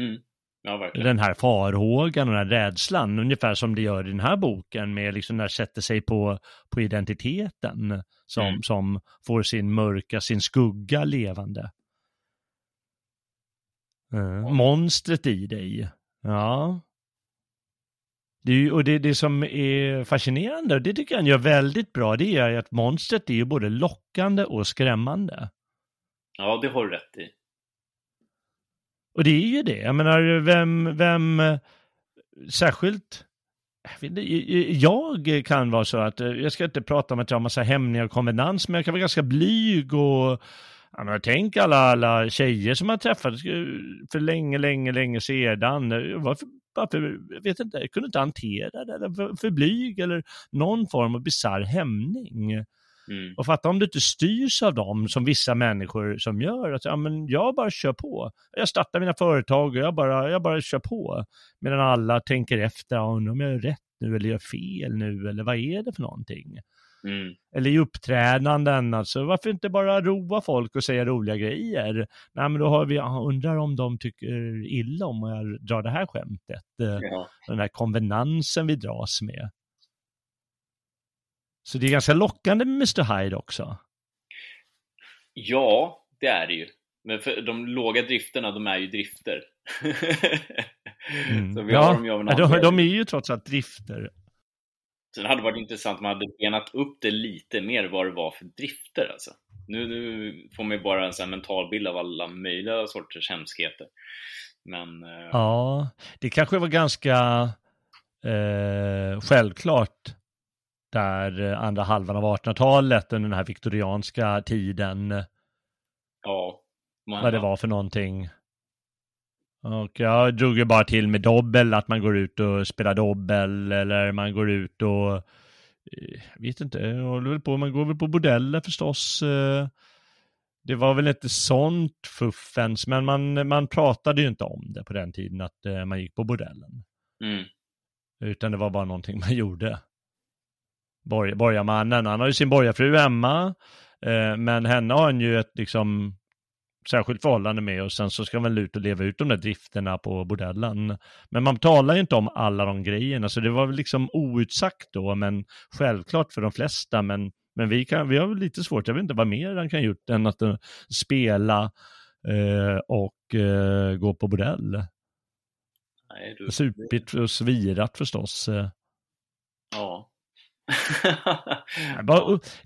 [SPEAKER 2] mm. Ja.
[SPEAKER 1] Den här farhågan och den här rädslan, ungefär som det gör i den här boken med liksom när sätter sig på, på identiteten som,
[SPEAKER 2] Mm.
[SPEAKER 1] som får sin mörka, sin skugga levande. Eh, monstret i dig. Ja. Det är och det, det som är fascinerande, och det tycker jag han gör väldigt bra, det är att monstret är ju både lockande och skrämmande.
[SPEAKER 2] Ja, det har du rätt i.
[SPEAKER 1] Och det är ju det. Jag menar, vem, vem särskilt jag kan vara så att, eh, jag ska inte prata om att jag har massa hämningar och konvenans, men jag kan vara ganska blyg och Ja, men tänk alla, alla tjejer som har träffat eh, för länge, länge, länge sedan. Eh, varför, varför jag vet inte, jag kunde inte hantera det, eller för, för blyg eller någon form av bisarr hämning.
[SPEAKER 2] Mm.
[SPEAKER 1] Och fatta om du inte styrs av dem som vissa människor som gör att ja, men jag bara kör på. Jag startar mina företag och jag bara, jag bara kör på. Medan alla tänker efter, ja, undrar om jag gör rätt nu eller gör fel nu eller vad är det för någonting?
[SPEAKER 2] Mm.
[SPEAKER 1] Eller i uppträdanden, alltså varför inte bara roa folk och säga roliga grejer? Nej men då har vi, undrar om de tycker illa om jag drar det här skämtet. Eh,
[SPEAKER 2] Ja.
[SPEAKER 1] Den här konvenansen vi dras med. Så det är ganska lockande med Mr Hyde också.
[SPEAKER 2] ja, det är det ju. Men för de låga drifterna, de är ju drifter. Så vi har dem ju av en
[SPEAKER 1] ja, de, de är ju trots allt drifter.
[SPEAKER 2] Så det hade varit intressant om man hade benat upp det lite mer vad det var för drifter alltså. Nu, nu får man ju bara en sån här mental bild av alla möjliga sorters hemskheter. Men eh,
[SPEAKER 1] Ja, det kanske var ganska eh, självklart där eh, andra halvan av 1800-talet, under den här viktorianska tiden,
[SPEAKER 2] ja. Man,
[SPEAKER 1] vad det var för någonting. Och jag drog ju bara till med dobbel, att man går ut och spelar dobbel eller man går ut och, eh, jag vet inte, jag håller väl på, man går väl på bordeller förstås. eh. Det var väl inte sånt fuffens, men man, man pratade ju inte om det på den tiden att man gick på bordellen.
[SPEAKER 2] Mm,
[SPEAKER 1] Utan det var bara någonting man gjorde. Borg, borgarmannen, han har ju sin borgarfru hemma, eh, men henne har han ju ett liksom särskilt förhållande med och sen så ska man väl ut och leva ut de där drifterna på bordellen. Men man talar ju inte om alla de grejerna, så det var väl liksom outsagt då, men självklart för de flesta. Men, men vi, kan, vi har väl lite svårt, jag vet inte vad mer han kan gjort än att eh, spela eh, och eh, gå på bordell.
[SPEAKER 2] nej, du,
[SPEAKER 1] Supit och svirat förstås. eh.
[SPEAKER 2] Ja.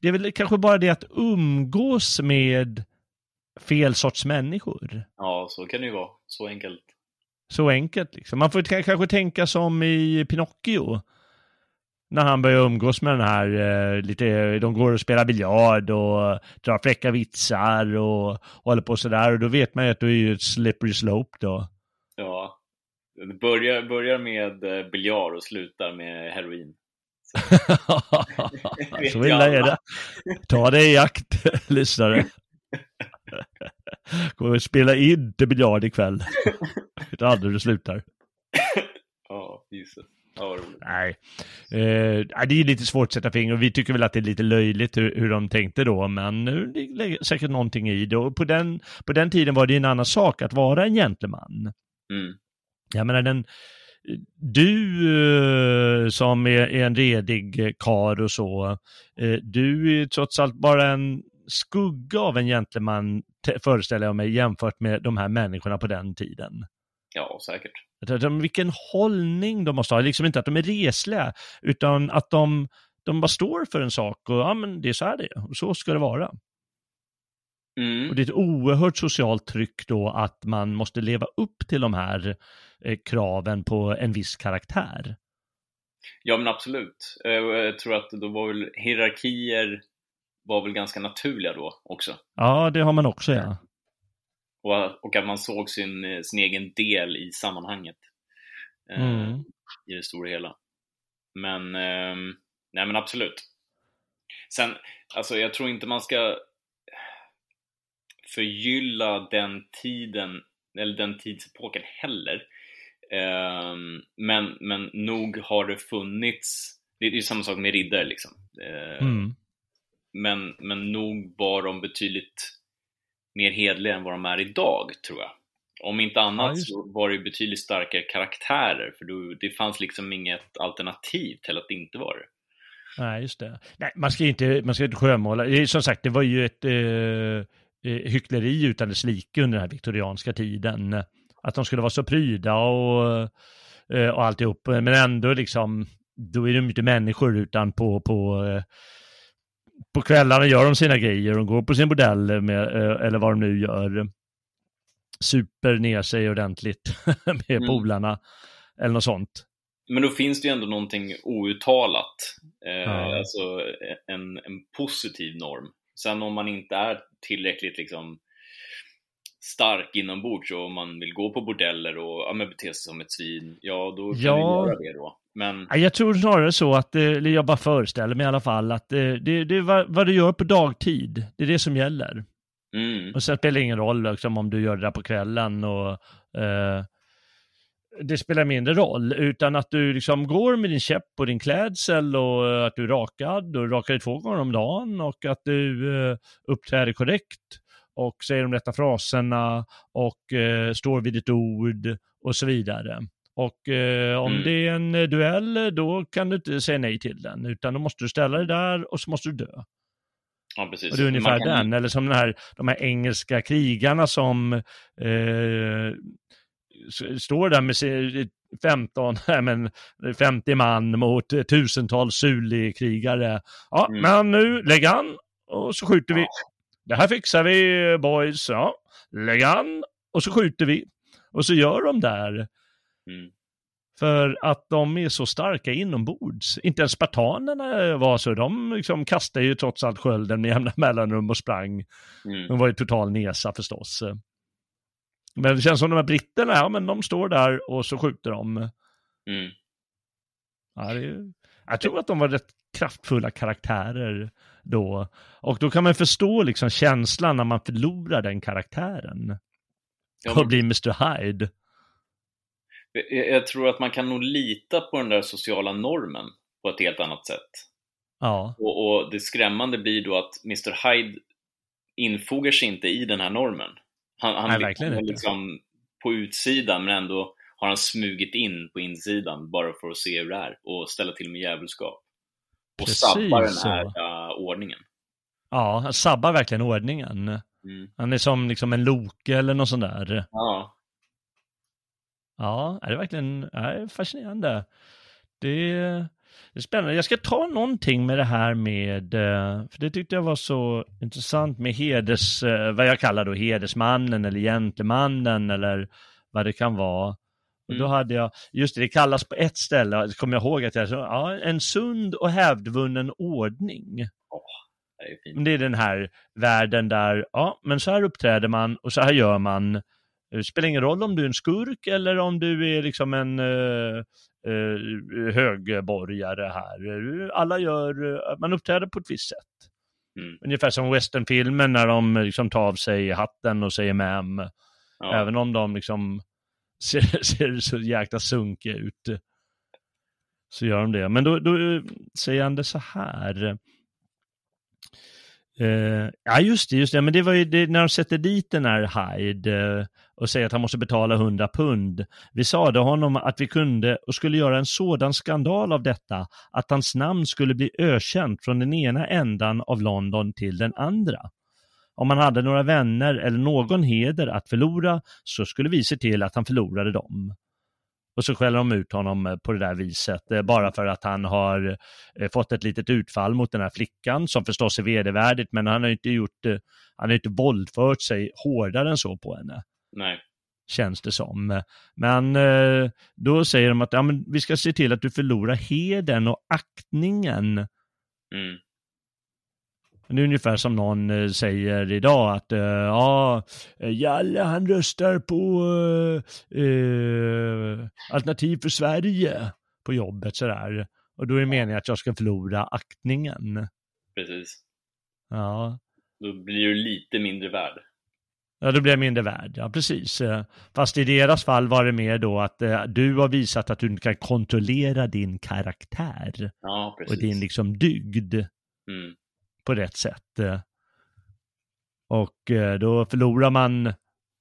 [SPEAKER 1] Det är väl kanske bara det att umgås med fel sorts människor.
[SPEAKER 2] ja, så kan det ju vara. Så enkelt.
[SPEAKER 1] Så enkelt liksom. Man får kanske tänka som i Pinocchio. När han börjar umgås med den här, eh, lite, de går och spelar biljard och drar fräcka vitsar och, och håller på sådär. Och då vet man ju att du är ju ett slippery slope då.
[SPEAKER 2] Ja. Det börjar, börjar med eh, biljard och slutar med heroin.
[SPEAKER 1] Så illa är det. Ta det i akt, lyssnare. Kommer spela inte biljard ikväll. Utan aldrig du slutar.
[SPEAKER 2] Ja, Jesus. Ja.
[SPEAKER 1] Nej, eh, det är lite svårt att sätta finger och vi tycker väl att det är lite löjligt hur, hur de tänkte då, men det är säkert någonting i det. Och på den, på den tiden var det en annan sak att vara en gentleman.
[SPEAKER 2] Mm.
[SPEAKER 1] Jag menar den, du eh, som är, är en redig kar och så, eh, du är trots allt bara en skugga av en gentleman, föreställer jag mig, jämfört med de här människorna på den tiden.
[SPEAKER 2] Ja, säkert.
[SPEAKER 1] De, vilken hållning de måste ha, liksom inte att de är resliga, utan att de, de bara står för en sak och ja men det är så här det är, och så ska det vara.
[SPEAKER 2] Mm.
[SPEAKER 1] Och det är ett oerhört socialt tryck då att man måste leva upp till de här eh, kraven på en viss karaktär.
[SPEAKER 2] Ja, men absolut. Eh, Jag tror att då var väl hierarkier var väl ganska naturliga då också.
[SPEAKER 1] Ja, det har man också ja.
[SPEAKER 2] Och, och att man såg sin, eh, sin egen del i sammanhanget. eh,
[SPEAKER 1] Mm.
[SPEAKER 2] I det stora hela. Men, ehm, nej men absolut. Sen, alltså jag tror inte man ska förgylla den tiden, eller den tidsepoken heller. Ehm, men, men nog har det funnits, det är ju samma sak med riddare liksom. Ehm,
[SPEAKER 1] Mm.
[SPEAKER 2] men, men nog var de betydligt mer hedliga än vad de är idag, tror jag. Om inte
[SPEAKER 1] Ja,
[SPEAKER 2] annat
[SPEAKER 1] just
[SPEAKER 2] så var det betydligt starkare karaktärer, för då, det fanns liksom inget alternativ till att inte vara det.
[SPEAKER 1] Nej, just det. Nej, man ska inte, man ska inte. Det är, Som sagt, det var ju ett eh, hyckleri utan dess like under den här viktorianska tiden. Att de skulle vara så pryda och, eh, och alltihop, men ändå liksom, då är de inte människor utan på, på, eh, på kvällarna gör de sina grejer, de går på sin bordell med, eh, eller vad de nu gör. Super ner sig ordentligt med
[SPEAKER 2] Mm.
[SPEAKER 1] polarna, eller något sånt.
[SPEAKER 2] Men då finns det ju ändå någonting outtalat, eh,
[SPEAKER 1] Ja.
[SPEAKER 2] alltså en, en positiv norm. Sen om man inte är tillräckligt liksom stark inombords och om man vill gå på bordeller och ja, bete sig som ett svin, ja då kan
[SPEAKER 1] Ja.
[SPEAKER 2] du göra det då. Men
[SPEAKER 1] Ja, Jag tror snarare så att, eh, eller jag bara föreställer mig i alla fall, att eh, det, det är vad, vad du gör på dagtid, det är det som gäller.
[SPEAKER 2] mm,
[SPEAKER 1] Och sen spelar det ingen roll liksom, om du gör det där på kvällen och eh, det spelar mindre roll, utan att du liksom går med din käpp och din klädsel och eh, att du är rakad och rakar dig två gånger om dagen och att du eh, uppträder korrekt och säger de rätta fraserna och eh, står vid ditt ord och så vidare. Och eh, om
[SPEAKER 2] Mm.
[SPEAKER 1] det är en duell, då kan du inte säga nej till den, utan då måste du ställa dig där och så måste du dö.
[SPEAKER 2] ja precis.
[SPEAKER 1] Och det är ungefär
[SPEAKER 2] kan-
[SPEAKER 1] den, eller som den här, de här engelska krigarna som eh, står där med sin 15, nej, men 50 man mot tusentals Suli-krigare. Ja,
[SPEAKER 2] Mm.
[SPEAKER 1] men nu lägg an och så skjuter vi. Det här fixar vi boys, ja. Lägg an och så skjuter vi. Och så gör de där.
[SPEAKER 2] Mm.
[SPEAKER 1] För att de är så starka inombords. Inte ens spartanerna var så. De liksom kastade ju trots allt skölden med jämna mellanrum och sprang.
[SPEAKER 2] Mm.
[SPEAKER 1] De var ju total nesa förstås. Men det känns som de här britterna, ja men de står där och så skjuter de.
[SPEAKER 2] Mm.
[SPEAKER 1] Ja, det är, jag tror att de var rätt kraftfulla karaktärer då. Och då kan man förstå liksom känslan när man förlorar den karaktären.
[SPEAKER 2] Ja,
[SPEAKER 1] Och
[SPEAKER 2] men-
[SPEAKER 1] blir Mr Hyde.
[SPEAKER 2] Jag, jag tror att man kan nog lita på den där sociala normen på ett helt annat sätt.
[SPEAKER 1] Ja,
[SPEAKER 2] Och, och det skrämmande blir då att Mr Hyde infogar sig inte i den här normen. Han, han,
[SPEAKER 1] Nej,
[SPEAKER 2] liksom-
[SPEAKER 1] verkligen
[SPEAKER 2] han är liksom på utsidan men ändå har han smugit in på insidan bara för att se hur det är och ställa till med djävulskap. Och
[SPEAKER 1] Precis
[SPEAKER 2] sabbar den här äh, ordningen.
[SPEAKER 1] ja han sabbar verkligen ordningen.
[SPEAKER 2] Mm.
[SPEAKER 1] Han är som liksom en Loke eller något sånt där.
[SPEAKER 2] Ja,
[SPEAKER 1] Ja, det är verkligen det är fascinerande. Det det är spännande. Jag ska ta någonting med det här med, eh, för det tyckte jag var så intressant med heders, eh, vad jag kallar då hedersmannen eller gentlemannen eller vad det kan vara. Och då
[SPEAKER 2] Mm.
[SPEAKER 1] hade jag, just det, det kallas på ett ställe, kommer jag ihåg att jag sa, ja, en sund och hävdvunnen ordning.
[SPEAKER 2] det är
[SPEAKER 1] Det är den här världen där, ja, men så här uppträder man och så här gör man. Det spelar ingen roll om du är en skurk eller om du är liksom en uh, högborgare här. Alla gör, eh, man uppträder på ett visst sätt.
[SPEAKER 2] Mm.
[SPEAKER 1] Ungefär som westernfilmen när de liksom tar av sig hatten och säger ma'am.
[SPEAKER 2] Ja.
[SPEAKER 1] Även om de liksom ser, ser så jäkla sunkiga ut. Så gör de det. Men då, då säger han det så här. Uh, ja, just det, just det. Men det var ju det, när de sätter dit den här Hyde. uh, och säger att han måste betala 100 pund. Vi sade honom att vi kunde och skulle göra en sådan skandal av detta att hans namn skulle bli ökänt från den ena ändan av London till den andra. Om han hade några vänner eller någon heder att förlora så skulle vi se till att han förlorade dem. Och så skäller de ut honom eh, på det där viset, eh, bara för att han har eh, fått ett litet utfall mot den här flickan, som förstås är vedervärdigt, men han har inte gjort, han har inte våldfört sig hårdare än så på henne.
[SPEAKER 2] Nej.
[SPEAKER 1] Känns det som. Men då säger de att ja, men vi ska se till att du förlorar heden och aktningen.
[SPEAKER 2] Mm.
[SPEAKER 1] Det är ungefär som någon eh, säger idag att uh, ja, Jalle han röstar på uh, Alternativ för Sverige på jobbet sådär. Och då är det meningen att jag ska förlora aktningen.
[SPEAKER 2] Precis.
[SPEAKER 1] Ja.
[SPEAKER 2] Då blir du lite mindre värd.
[SPEAKER 1] Ja, då blir jag mindre värd. Ja, precis. Fast i deras fall var det mer då att eh, du har visat att du kan kontrollera din karaktär.
[SPEAKER 2] Ja, precis.
[SPEAKER 1] Och din liksom dygd.
[SPEAKER 2] Mm
[SPEAKER 1] på rätt sätt. Eh. Och eh, då förlorar man,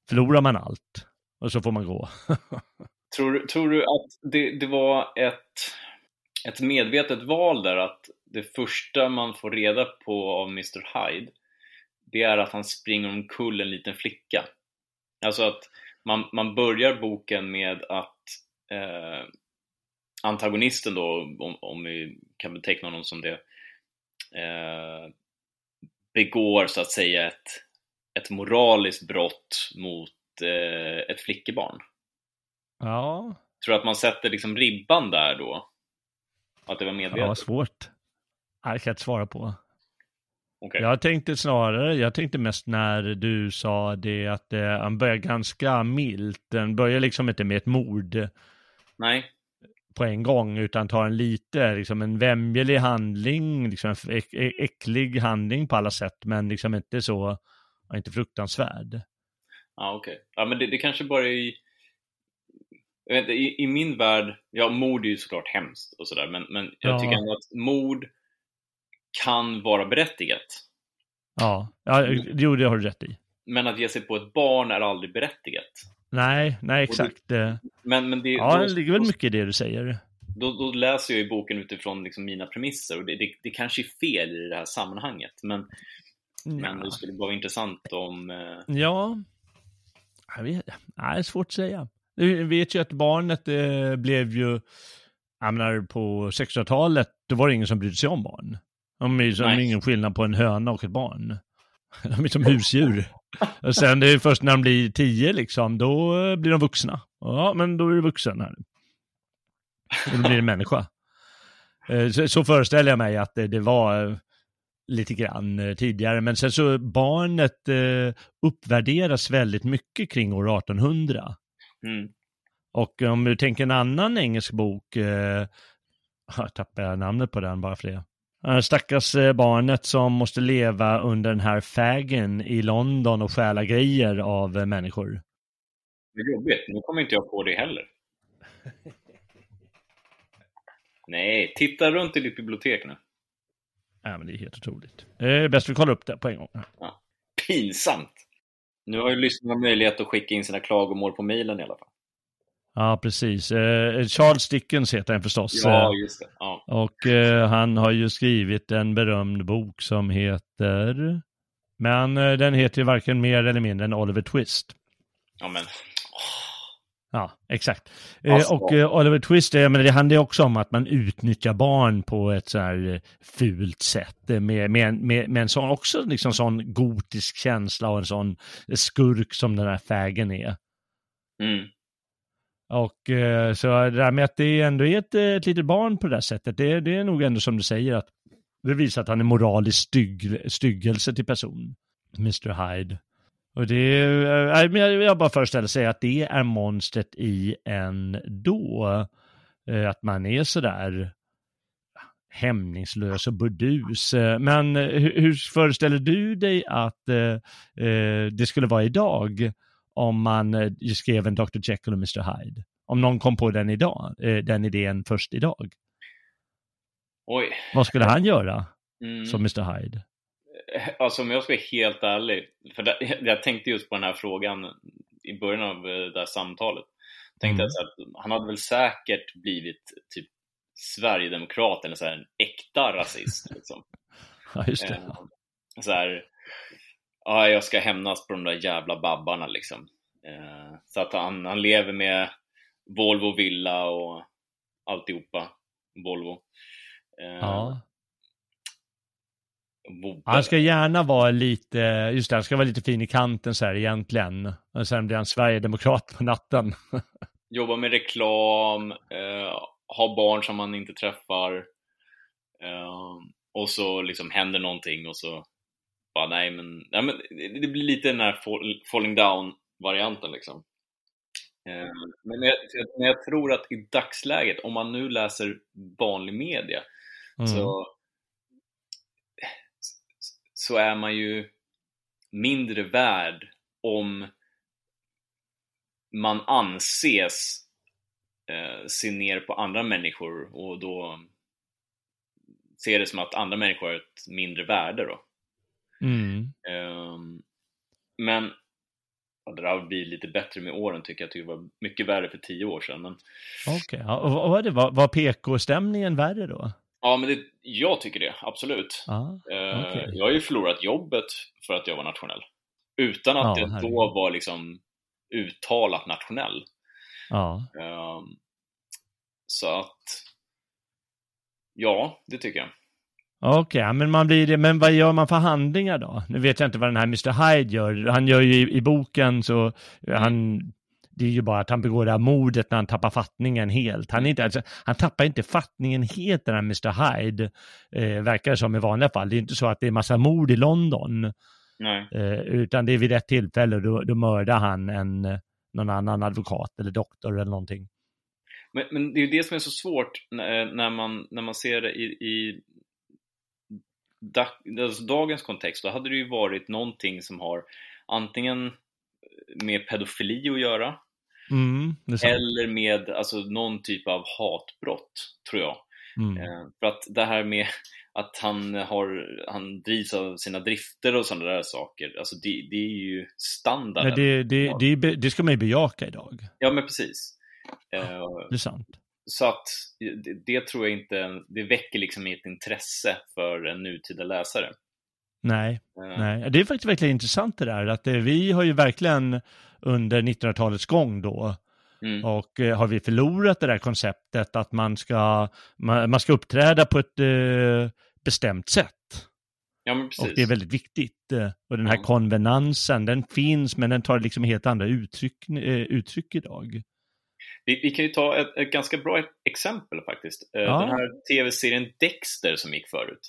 [SPEAKER 1] förlorar man allt och så får man gå.
[SPEAKER 2] tror, tror du att det, det var ett, ett medvetet val där att det första man får reda på av Mr Hyde det är att han springer omkull en liten flicka. Alltså att man, man börjar boken med att eh, antagonisten då, om, om vi kan beteckna honom som det, eh, begår så att säga ett, ett moraliskt brott mot eh, ett flickebarn.
[SPEAKER 1] Ja.
[SPEAKER 2] Tror du att man sätter liksom ribban där då? Att det var medvetet?
[SPEAKER 1] Ja, svårt. Jag kan inte svara på.
[SPEAKER 2] Okay.
[SPEAKER 1] Jag tänkte snarare, jag tänkte mest när du sa det att eh, han börjar ganska milt. Den börjar liksom inte med ett mord.
[SPEAKER 2] Nej
[SPEAKER 1] på en gång utan tar en lite, liksom en vämjelig handling, liksom en äcklig handling på alla sätt men liksom inte så, inte fruktansvärd.
[SPEAKER 2] Ja okej, okay. ja men det, det kanske bara i, inte, i, i, min värld, ja mord är ju såklart hemskt och sådär men, men jag ja. tycker ändå att mord kan vara berättigat.
[SPEAKER 1] Ja, ja jo det har du rätt i.
[SPEAKER 2] Men att ge sig på ett barn är aldrig berättigat.
[SPEAKER 1] Nej, nej exakt. Det,
[SPEAKER 2] men, men det,
[SPEAKER 1] ja, då, det ligger väl mycket i det du säger.
[SPEAKER 2] Då, då läser jag i boken utifrån liksom mina premisser och det, det, det kanske är fel i det här sammanhanget. Men, ja. men det skulle vara intressant om... Eh...
[SPEAKER 1] Ja, jag vet, nej, svårt att säga. Du vet ju att barnet eh, blev ju, jag menar på 1600-talet, då var det ingen som brydde sig om barn. De är ingen skillnad på en höna och ett barn. De är som husdjur. Och sen det är först när de blir tio liksom, då blir de vuxna. Ja, men då är du vuxen här. Och då blir det människa. Eh, så, så föreställer jag mig att det, det var eh, lite grann eh, tidigare. Men sen så barnet uppvärderas väldigt mycket kring år 1800.
[SPEAKER 2] Mm.
[SPEAKER 1] Och om du tänker en annan engelsk bok, eh, jag tappar namnet på den bara för det. Stackars eh, barnet som måste leva under den här fägen i London och stjäla grejer av eh, människor.
[SPEAKER 2] Det är jobbigt, nu kommer inte jag på det heller. Nej, titta runt i ditt bibliotek nu.
[SPEAKER 1] Ja, men det är helt otroligt. Det är bäst vi kollar upp det på en gång.
[SPEAKER 2] Ja. Pinsamt! Nu har ju lyssnarna möjlighet att skicka in sina klagomål på mejlen i alla fall.
[SPEAKER 1] Ja, precis. Eh, Charles Dickens heter han förstås.
[SPEAKER 2] Ja, just det. Ja.
[SPEAKER 1] Och eh, han har ju skrivit en berömd bok som heter... Men eh, den heter ju varken mer eller mindre än Oliver Twist.
[SPEAKER 2] Ja, men...
[SPEAKER 1] Ja, exakt. Alltså. Och eh, Oliver Twist, men det handlar ju också om att man utnyttjar barn på ett så här eh, fult sätt. Med, med, med, med en sån, också liksom sån gotisk känsla och en sån skurk som den här fägen är.
[SPEAKER 2] Mm.
[SPEAKER 1] Och eh, så det där med att det ändå är ett, ett litet barn på det där sättet, det, det är nog ändå som du säger att det visar att han är moralisk stygg, styggelse till person, Mr Hyde. Och det är, äh, jag bara föreställer sig att det är monstret i en då. Eh, att man är sådär hämningslös och burdus. Eh, men hur, hur föreställer du dig att det skulle vara idag? Om man eh, skrev en Dr. Jekyll och Mr. Hyde. Om någon kom på den idag, eh, den idén först idag.
[SPEAKER 2] Oj.
[SPEAKER 1] Vad skulle han göra
[SPEAKER 2] mm.
[SPEAKER 1] som Mr. Hyde?
[SPEAKER 2] Alltså om jag ska vara helt ärlig, för det, jag tänkte just på den här frågan i början av eh, det här samtalet. Tänkte
[SPEAKER 1] Mm.
[SPEAKER 2] jag här, han hade väl säkert blivit typ Sverigedemokrat eller så här, en äkta rasist. Liksom.
[SPEAKER 1] Ja, just det.
[SPEAKER 2] Eh, så här, ja, jag ska hämnas på de där jävla babbarna liksom. Eh, så att han, han lever med Volvo villa och alltihopa. Volvo. Eh,
[SPEAKER 1] Ja. Han ska gärna vara lite, just det, han ska vara lite fin i kanten så här egentligen. Och sen blir han Sverigedemokrat på natten.
[SPEAKER 2] Jobba med reklam, eh, ha barn som man inte träffar. Eh, och så liksom händer någonting och så bara nej men, nej, men det blir lite den här fall, falling down varianten liksom. Eh, men jag, men jag tror att i dagsläget, om man nu läser vanlig media,
[SPEAKER 1] Mm.
[SPEAKER 2] så, så är man ju mindre värd om man anses eh, se ner på andra människor och då ser det som att andra människor har ett mindre värde då.
[SPEAKER 1] Mm.
[SPEAKER 2] Ehm, men ja, det där har blivit lite bättre med åren tycker jag. Jag tycker det var mycket värre för tio år sedan. Men,
[SPEAKER 1] Okej, ja, och vad var det? Var, var PK-stämningen värre då?
[SPEAKER 2] ja, men det, jag tycker det, absolut.
[SPEAKER 1] Ja,
[SPEAKER 2] Eh,
[SPEAKER 1] okej.
[SPEAKER 2] Jag har ju förlorat jobbet för att jag var nationell. Utan att jag
[SPEAKER 1] herregud.
[SPEAKER 2] då var liksom uttalat nationell. Ehm, så att, ja, det tycker jag.
[SPEAKER 1] Okej, ja, men man blir det, men vad gör man för handlingar då? Nu vet jag inte vad den här Mr Hyde gör. Han gör ju i, i boken så, han, det är ju bara att han begår det här mordet när han tappar fattningen helt. Han, inte, alltså, han tappar inte fattningen helt den här Mr Hyde, eh, verkar det som i vanliga fall. Det är inte så att det är massa mord i London, eh, utan det är vid ett tillfälle då, då mördar han en, eh, någon annan advokat eller doktor eller någonting.
[SPEAKER 2] Men, men det är ju det som är så svårt när, när, man, när man ser det i, i alltså dagens kontext. Då hade det ju varit någonting som har antingen med pedofili att göra
[SPEAKER 1] Mm,
[SPEAKER 2] eller med alltså, någon typ av hatbrott, tror jag.
[SPEAKER 1] Mm.
[SPEAKER 2] Eh, för att det här med att han, har, han drivs av sina drifter och sådana där saker, alltså det, det är ju standarden.
[SPEAKER 1] Men det, det, det, det ska man ju bejaka idag.
[SPEAKER 2] Ja, men precis. Eh,
[SPEAKER 1] Det är sant.
[SPEAKER 2] Så att det, det tror jag inte, det väcker liksom ett intresse för en nutida läsare.
[SPEAKER 1] Nej,
[SPEAKER 2] Eh,
[SPEAKER 1] nej. Det är faktiskt verkligen intressant det där. Att eh, vi har ju verkligen under 1900-talets gång då
[SPEAKER 2] Mm.
[SPEAKER 1] och eh, har vi förlorat det där konceptet att man ska, man, man ska uppträda på ett eh, bestämt sätt.
[SPEAKER 2] Ja.
[SPEAKER 1] Och det är väldigt viktigt. eh, Och den här
[SPEAKER 2] Ja.
[SPEAKER 1] konvenansen, den finns men den tar liksom helt andra uttryck, eh, uttryck idag.
[SPEAKER 2] Vi, vi kan ju ta ett, ett ganska bra exempel faktiskt. Eh,
[SPEAKER 1] Ja.
[SPEAKER 2] Den här tv-serien Dexter som gick förut.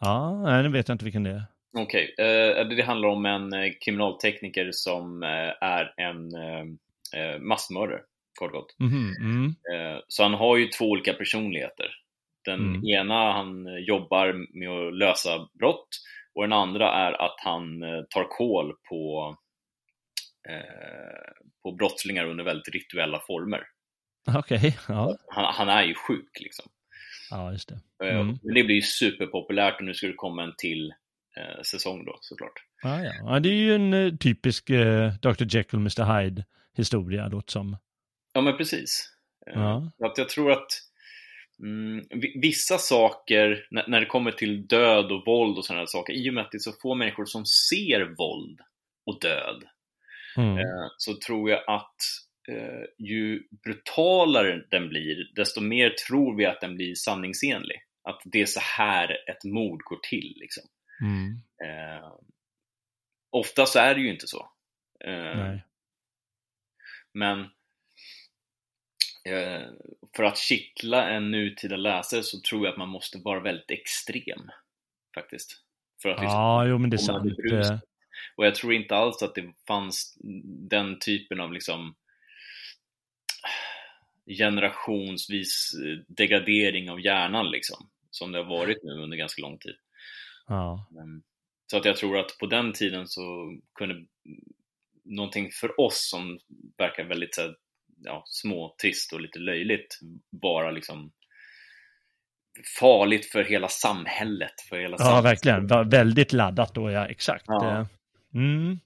[SPEAKER 1] Ja, nej, nu vet jag inte vilken det är.
[SPEAKER 2] Okej, eh, det handlar om en eh, kriminaltekniker som är en massmördare, kort gott.
[SPEAKER 1] Mhm, mm.
[SPEAKER 2] Eh, Så han har ju två olika personligheter. Den
[SPEAKER 1] Mm.
[SPEAKER 2] ena han jobbar med att lösa brott och den andra är att han tar koll på, på brottslingar under väldigt rituella former.
[SPEAKER 1] Okej, ja.
[SPEAKER 2] Han, han är ju sjuk liksom.
[SPEAKER 1] ja, just det.
[SPEAKER 2] Eh,
[SPEAKER 1] Mm.
[SPEAKER 2] Men det blir ju superpopulärt och nu ska det komma en till eh, säsong då såklart.
[SPEAKER 1] Ja, ja. ja, det är ju en eh, typisk eh, Dr. Jekyll, Mr. Hyde historia, låter som.
[SPEAKER 2] Ja men precis. Eh,
[SPEAKER 1] Ja.
[SPEAKER 2] Att jag tror att mm, vi- vissa saker, när, när det kommer till död och våld och sådana saker, i och med att det är så få människor som ser våld och död,
[SPEAKER 1] Mm.
[SPEAKER 2] eh, så tror jag att eh, ju brutalare den blir, desto mer tror vi att den blir sanningsenlig. Att det är så här ett mord går till. Liksom.
[SPEAKER 1] Mm.
[SPEAKER 2] Eh, ofta så är det ju inte så. Eh. Men eh, för att kittla en nutida läsare så tror jag att man måste vara väldigt extrem. Faktiskt. För att liksom
[SPEAKER 1] Ja, jo men det är sant. Eh,
[SPEAKER 2] Och jag tror inte alls att det fanns den typen av liksom generationsvis eh, degradering av hjärnan liksom. Som det har varit nu under ganska lång tid.
[SPEAKER 1] Ja.
[SPEAKER 2] Mm. Så att jag tror att på den tiden så kunde någonting för oss som verkar väldigt så här, ja, små, trist och lite löjligt vara liksom farligt för hela samhället. För hela
[SPEAKER 1] ja,
[SPEAKER 2] samhället.
[SPEAKER 1] verkligen. Väldigt laddat då, ja, exakt.
[SPEAKER 2] Ja.
[SPEAKER 1] Mm.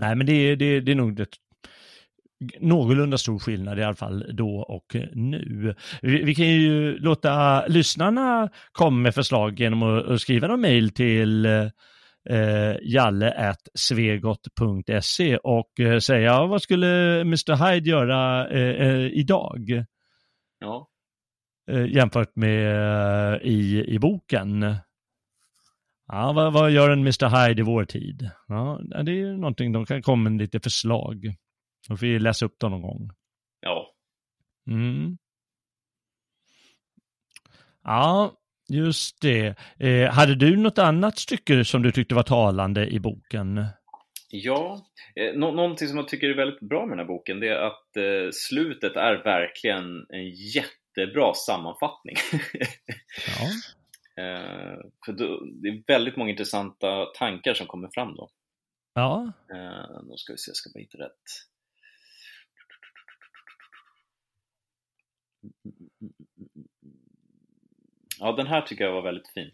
[SPEAKER 1] Nej, men det är, det, är- det är nog ett någorlunda stor skillnad i alla fall då och nu. Vi, vi kan ju låta lyssnarna komma med förslag genom att, att skriva någon mejl till eh, jalle.svegot.se och eh, säga vad skulle Mr Hyde göra eh, eh, idag?
[SPEAKER 2] Ja.
[SPEAKER 1] Eh, jämfört med eh, i, i boken. Ja, vad, vad gör en Mr Hyde i vår tid? Ja, det är ju någonting, de kan komma med lite förslag. Då får vi läsa upp dem någon gång.
[SPEAKER 2] Ja.
[SPEAKER 1] Mm. Ja, just det. Eh, hade du något annat stycke som du tyckte var talande i boken?
[SPEAKER 2] Ja, eh, nå någonting som jag tycker är väldigt bra med den här boken det är att eh, slutet är verkligen en jättebra sammanfattning.
[SPEAKER 1] Ja.
[SPEAKER 2] Eh, för då, det är väldigt många intressanta tankar som kommer fram då.
[SPEAKER 1] Ja,
[SPEAKER 2] Eh, då ska vi se, jag ska bara hitta rätt. Ja, den här tycker jag var väldigt fin.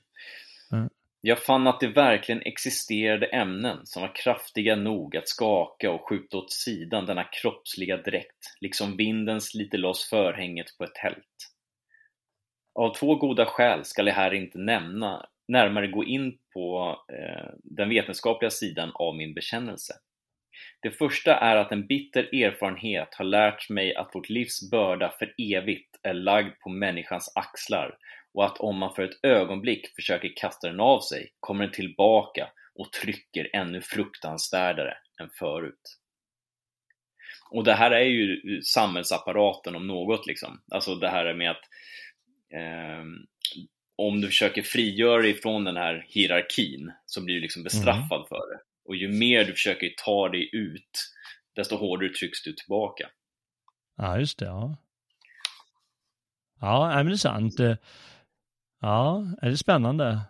[SPEAKER 1] Mm.
[SPEAKER 2] Jag fann att det verkligen existerade ämnen som var kraftiga nog att skaka och skjuta åt sidan denna kroppsliga dräkt, liksom vinden sliter loss förhänget på ett tält. Av två goda skäl skall jag här inte nämna, närmare gå in på eh, den vetenskapliga sidan av min bekännelse. Det första är att en bitter erfarenhet har lärt mig att vårt livs börda för evigt är lagd på människans axlar och att om man för ett ögonblick försöker kasta den av sig kommer den tillbaka och trycker ännu fruktansvärdare än förut. Och det här är ju eh, samhällsapparaten om något liksom. Alltså det här med att eh, om du försöker frigöra dig från den här hierarkin så blir du liksom bestraffad för det. Och ju mer du försöker ta dig ut, desto hårdare trycks du tillbaka.
[SPEAKER 1] ja just det. Ja, ja men det är sant. Ja, är det spännande?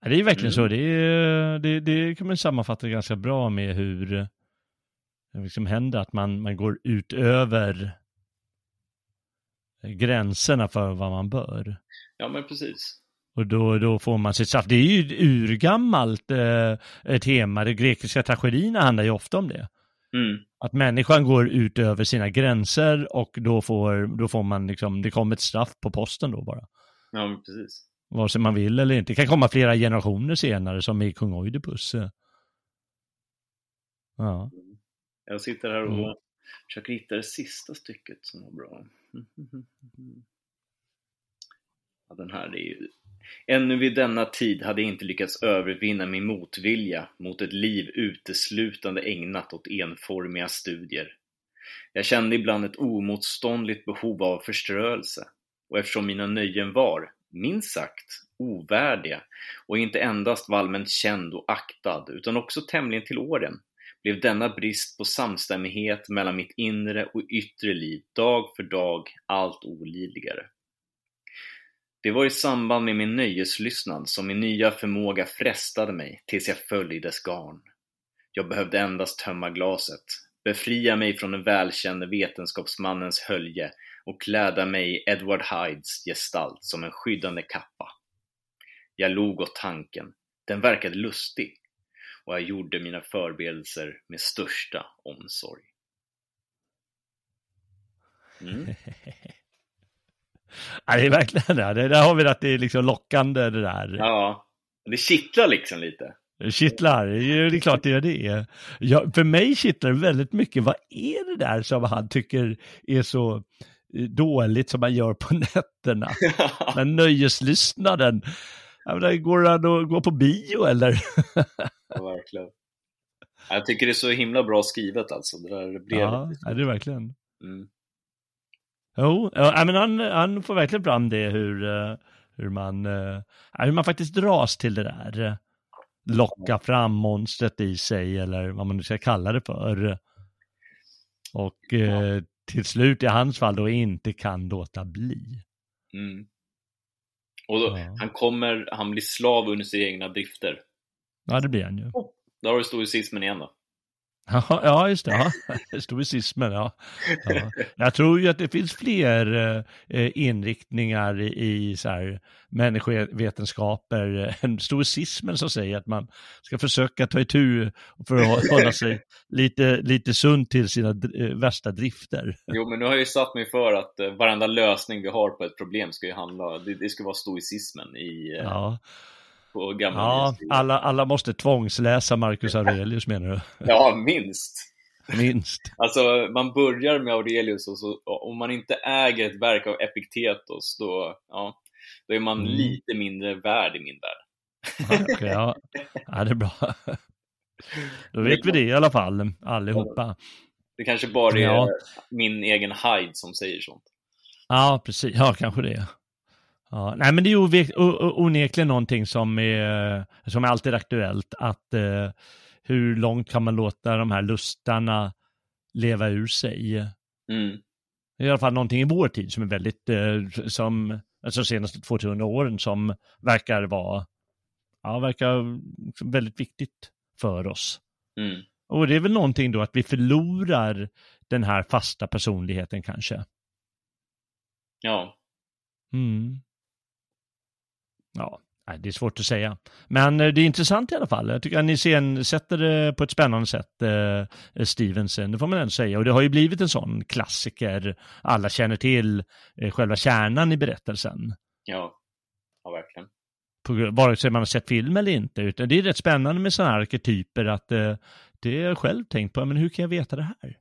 [SPEAKER 1] Ja, Det är ju verkligen
[SPEAKER 2] Mm.
[SPEAKER 1] så. Det, är, det, det kan man sammanfatta ganska bra med hur det liksom händer att man, man går utöver gränserna för vad man bör.
[SPEAKER 2] Ja, men precis.
[SPEAKER 1] Och då, då får man sitt straff. Det är ju ett urgammalt eh, tema. De grekiska tragedierna handlar ju ofta om det.
[SPEAKER 2] Mm.
[SPEAKER 1] Att människan går utöver sina gränser och då får, då får man liksom, det kommer ett straff på posten då bara.
[SPEAKER 2] Ja, men precis.
[SPEAKER 1] Vare sig man vill eller inte. Det kan komma flera generationer senare som i kung Oidipus. Ja.
[SPEAKER 2] Jag sitter här och
[SPEAKER 1] Mm
[SPEAKER 2] försöker hitta det sista stycket som var bra. Ja, den här är ju... Ännu vid denna tid hade jag inte lyckats övervinna min motvilja mot ett liv uteslutande ägnat åt enformiga studier. Jag kände ibland ett omotståndligt behov av förströelse och eftersom mina nöjen var, minst sagt, ovärdiga och inte endast var allmänt känd och aktad utan också tämligen till åren blev denna brist på samstämmighet mellan mitt inre och yttre liv dag för dag allt olidligare. Det var i samband med min nöjeslystnad som min nya förmåga frestade mig tills jag föll i dess garn. Jag behövde endast tömma glaset, befria mig från den välkände vetenskapsmannens hölje och kläda mig i Edward Hydes gestalt som en skyddande kappa. Jag log åt tanken. Den verkade lustig och jag gjorde mina förberedelser med största omsorg. Mm.
[SPEAKER 1] ja, det är verkligen det. det. Där har vi att det är liksom lockande det där.
[SPEAKER 2] Ja, det kittlar liksom lite.
[SPEAKER 1] Det Kittlar, det är klart det gör det. Ja, för mig kittlar det väldigt mycket. Vad är det där som han tycker är så dåligt som man gör på nätterna? Den nöjeslystnaden. Menar, går han att gå på bio eller?
[SPEAKER 2] ja, verkligen. Jag tycker det är så himla bra skrivet alltså, det där brevet.
[SPEAKER 1] Ja, är det verkligen.
[SPEAKER 2] Mm.
[SPEAKER 1] Jo, ja, men han, han får verkligen fram det hur, eh, hur, man, eh, hur man faktiskt dras till det där. Locka fram monstret i sig eller vad man nu ska kalla det för. Och eh, till slut i hans fall då inte kan låta bli.
[SPEAKER 2] Mm. Och då,
[SPEAKER 1] Ja.
[SPEAKER 2] han kommer, han blir slav under sina egna drifter.
[SPEAKER 1] Ja, det blir han ju.
[SPEAKER 2] Där har du stoicismen igen då.
[SPEAKER 1] Ja, just det. Ja. Stoicismen, ja. ja. Jag tror ju att det finns fler eh, inriktningar i, så här, människovetenskaper än stoicismen som säger att man ska försöka ta itu för att hålla sig lite, lite sund till sina eh, värsta drifter.
[SPEAKER 3] Jo, men nu har jag ju satt mig för att eh, varenda lösning vi har på ett problem ska ju handla, det, det ska vara stoicismen i eh,
[SPEAKER 1] Ja,
[SPEAKER 3] på gamla
[SPEAKER 1] ja alla, alla måste tvångsläsa Marcus Aurelius menar du?
[SPEAKER 3] Ja, minst.
[SPEAKER 1] Minst.
[SPEAKER 3] Alltså, man börjar med Aurelius och så, om man inte äger ett verk av Epiktetos, då, ja, då är man
[SPEAKER 1] Mm.
[SPEAKER 3] lite mindre värd i min värld.
[SPEAKER 1] Ja, okej, ja. ja, det är bra. Då vet vi det i alla fall, allihopa.
[SPEAKER 3] Det kanske bara är
[SPEAKER 1] Ja.
[SPEAKER 3] min egen Hyde som säger sånt.
[SPEAKER 1] Ja, precis. Ja, kanske det. Ja, nej, men det är ovek- onekligen någonting som är, som är alltid aktuellt. Att eh, hur långt kan man låta de här lustarna leva ur sig?
[SPEAKER 3] Mm.
[SPEAKER 1] Det är i alla fall någonting i vår tid som är väldigt, eh, som, alltså de senaste 200 åren som verkar vara, ja, verkar väldigt viktigt för oss.
[SPEAKER 3] Mm.
[SPEAKER 1] Och det är väl någonting då att vi förlorar den här fasta personligheten kanske.
[SPEAKER 3] Ja.
[SPEAKER 1] Mm. Ja, det är svårt att säga. Men eh, det är intressant i alla fall. Jag tycker att ni sen sätter det på ett spännande sätt, eh, Stevenson, det får man ändå säga. Och det har ju blivit en sån klassiker. Alla känner till eh, själva kärnan i berättelsen.
[SPEAKER 3] Ja. Ja, verkligen.
[SPEAKER 1] På, vare sig man har sett film eller inte. Utan det är rätt spännande med sådana här arketyper att eh, det har jag själv tänkt på, men hur kan jag veta det här?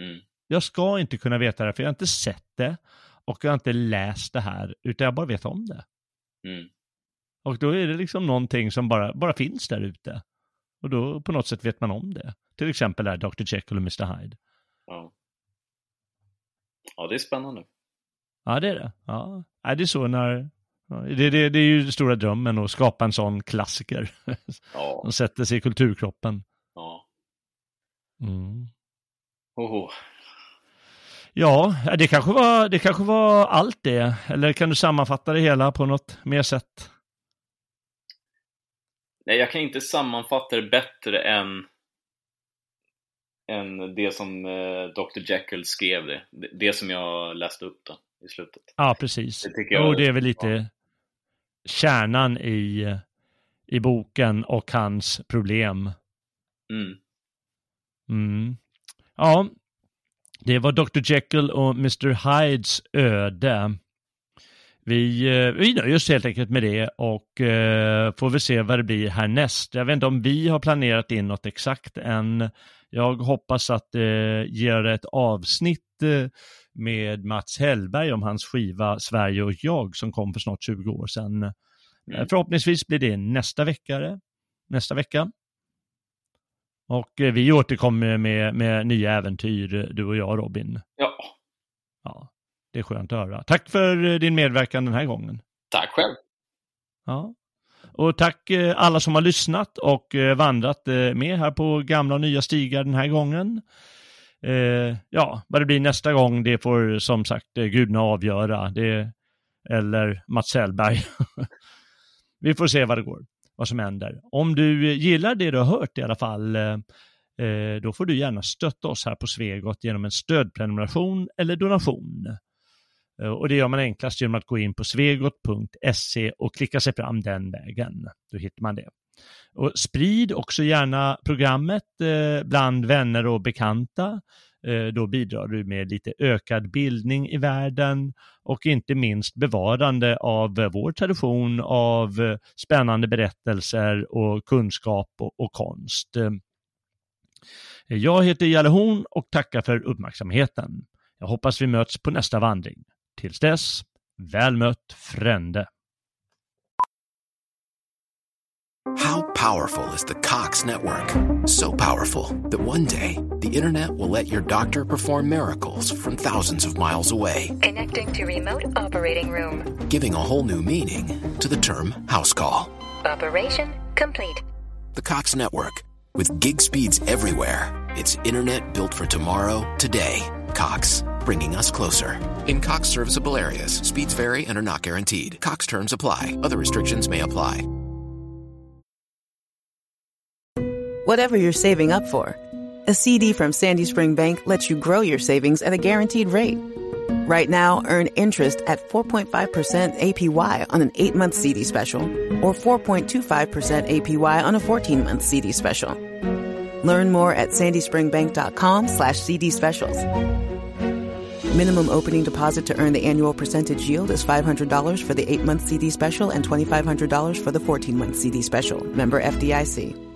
[SPEAKER 3] Mm.
[SPEAKER 1] Jag ska inte kunna veta det, för jag har inte sett det och jag har inte läst det här, utan jag bara vet om det.
[SPEAKER 3] Mm.
[SPEAKER 1] Och då är det liksom någonting som bara, bara finns där ute. Och då på något sätt vet man om det. Till exempel där Dr. Jekyll och Mr. Hyde.
[SPEAKER 3] Ja. Ja, det är spännande.
[SPEAKER 1] Ja, det är det. Ja, Nej, det är så när... ja, Det, det, det är ju den stora drömmen att skapa en sån klassiker
[SPEAKER 3] Ja.
[SPEAKER 1] som sätter sig i kulturkroppen.
[SPEAKER 3] Ja.
[SPEAKER 1] Mm.
[SPEAKER 3] Oho.
[SPEAKER 1] Ja, det kanske, var, det kanske var allt det. Eller kan du sammanfatta det hela på något mer sätt?
[SPEAKER 3] Nej, jag kan inte sammanfatta det bättre än, än det som eh, Dr. Jekyll skrev det. Det- som jag läste upp då, i slutet.
[SPEAKER 1] Ja, precis.
[SPEAKER 3] Det jag-
[SPEAKER 1] Och det är väl lite kärnan i, i boken och hans problem.
[SPEAKER 3] Mm.
[SPEAKER 1] Mm. Ja, det var Dr. Jekyll och Mr. Hydes öde. Vi, eh, vi nöjer oss helt enkelt med det och eh, får väl se vad det blir härnäst. Jag vet inte om vi har planerat in något exakt än. Jag hoppas att eh, göra ett avsnitt eh, med Mats Hellberg om hans skiva Sverige och jag som kom för snart 20 år sedan. Eh,
[SPEAKER 3] Mm.
[SPEAKER 1] Förhoppningsvis blir det nästa vecka. Nästa vecka. Och eh, vi återkommer med, med nya äventyr, du och jag Robin.
[SPEAKER 3] Ja,
[SPEAKER 1] Ja, det är skönt att höra. Tack för eh, din medverkan den här gången.
[SPEAKER 3] tack själv.
[SPEAKER 1] Ja. Och tack eh, alla som har lyssnat och eh, vandrat med här på gamla och nya stigar den här gången. Ja, vad det blir nästa gång, det får som sagt gudarna avgöra. Det, eller Mats Hellberg. Vi får se vad det går, vad som händer. Om du gillar det du har hört i alla fall, då får du gärna stötta oss här på Svegot genom en stödprenumeration eller donation. Eh, och det gör man enklast genom att gå in på svegot.se och klicka sig fram den vägen. Då hittar man det. Och sprid också gärna programmet eh, bland vänner och bekanta. Eh, då bidrar du med lite ökad bildning i världen och inte minst bevarande av vår tradition av spännande berättelser och kunskap och, konst. Jag heter Jalle Horn och tackar för uppmärksamheten. Jag hoppas vi möts på nästa vandring. Tills dess, väl mött frände.
[SPEAKER 4] How powerful is the Cox network? So powerful that one day the internet will let your doctor perform miracles from thousands of miles away,
[SPEAKER 5] Connecting to remote operating room.
[SPEAKER 4] giving a whole new meaning to the term house call.
[SPEAKER 5] Operation complete.
[SPEAKER 4] The Cox network, with gig speeds everywhere, it's internet built for tomorrow, today. Cox, bringing us closer. In Cox serviceable areas, speeds vary and are not guaranteed. Cox terms apply, other restrictions may apply.
[SPEAKER 6] Whatever you're saving up for, A CD from Sandy Spring Bank lets you grow your savings at a guaranteed rate. Right now, earn interest at 4.5% APY on an 8 month CD special or 4.25% APY on a 14 month CD special. Learn more at sandyspringbank.com slash CD specials. Minimum opening deposit to earn the annual percentage yield is $500 for the 8 month CD special and $2,500 for the 14 month CD special. Member FDIC.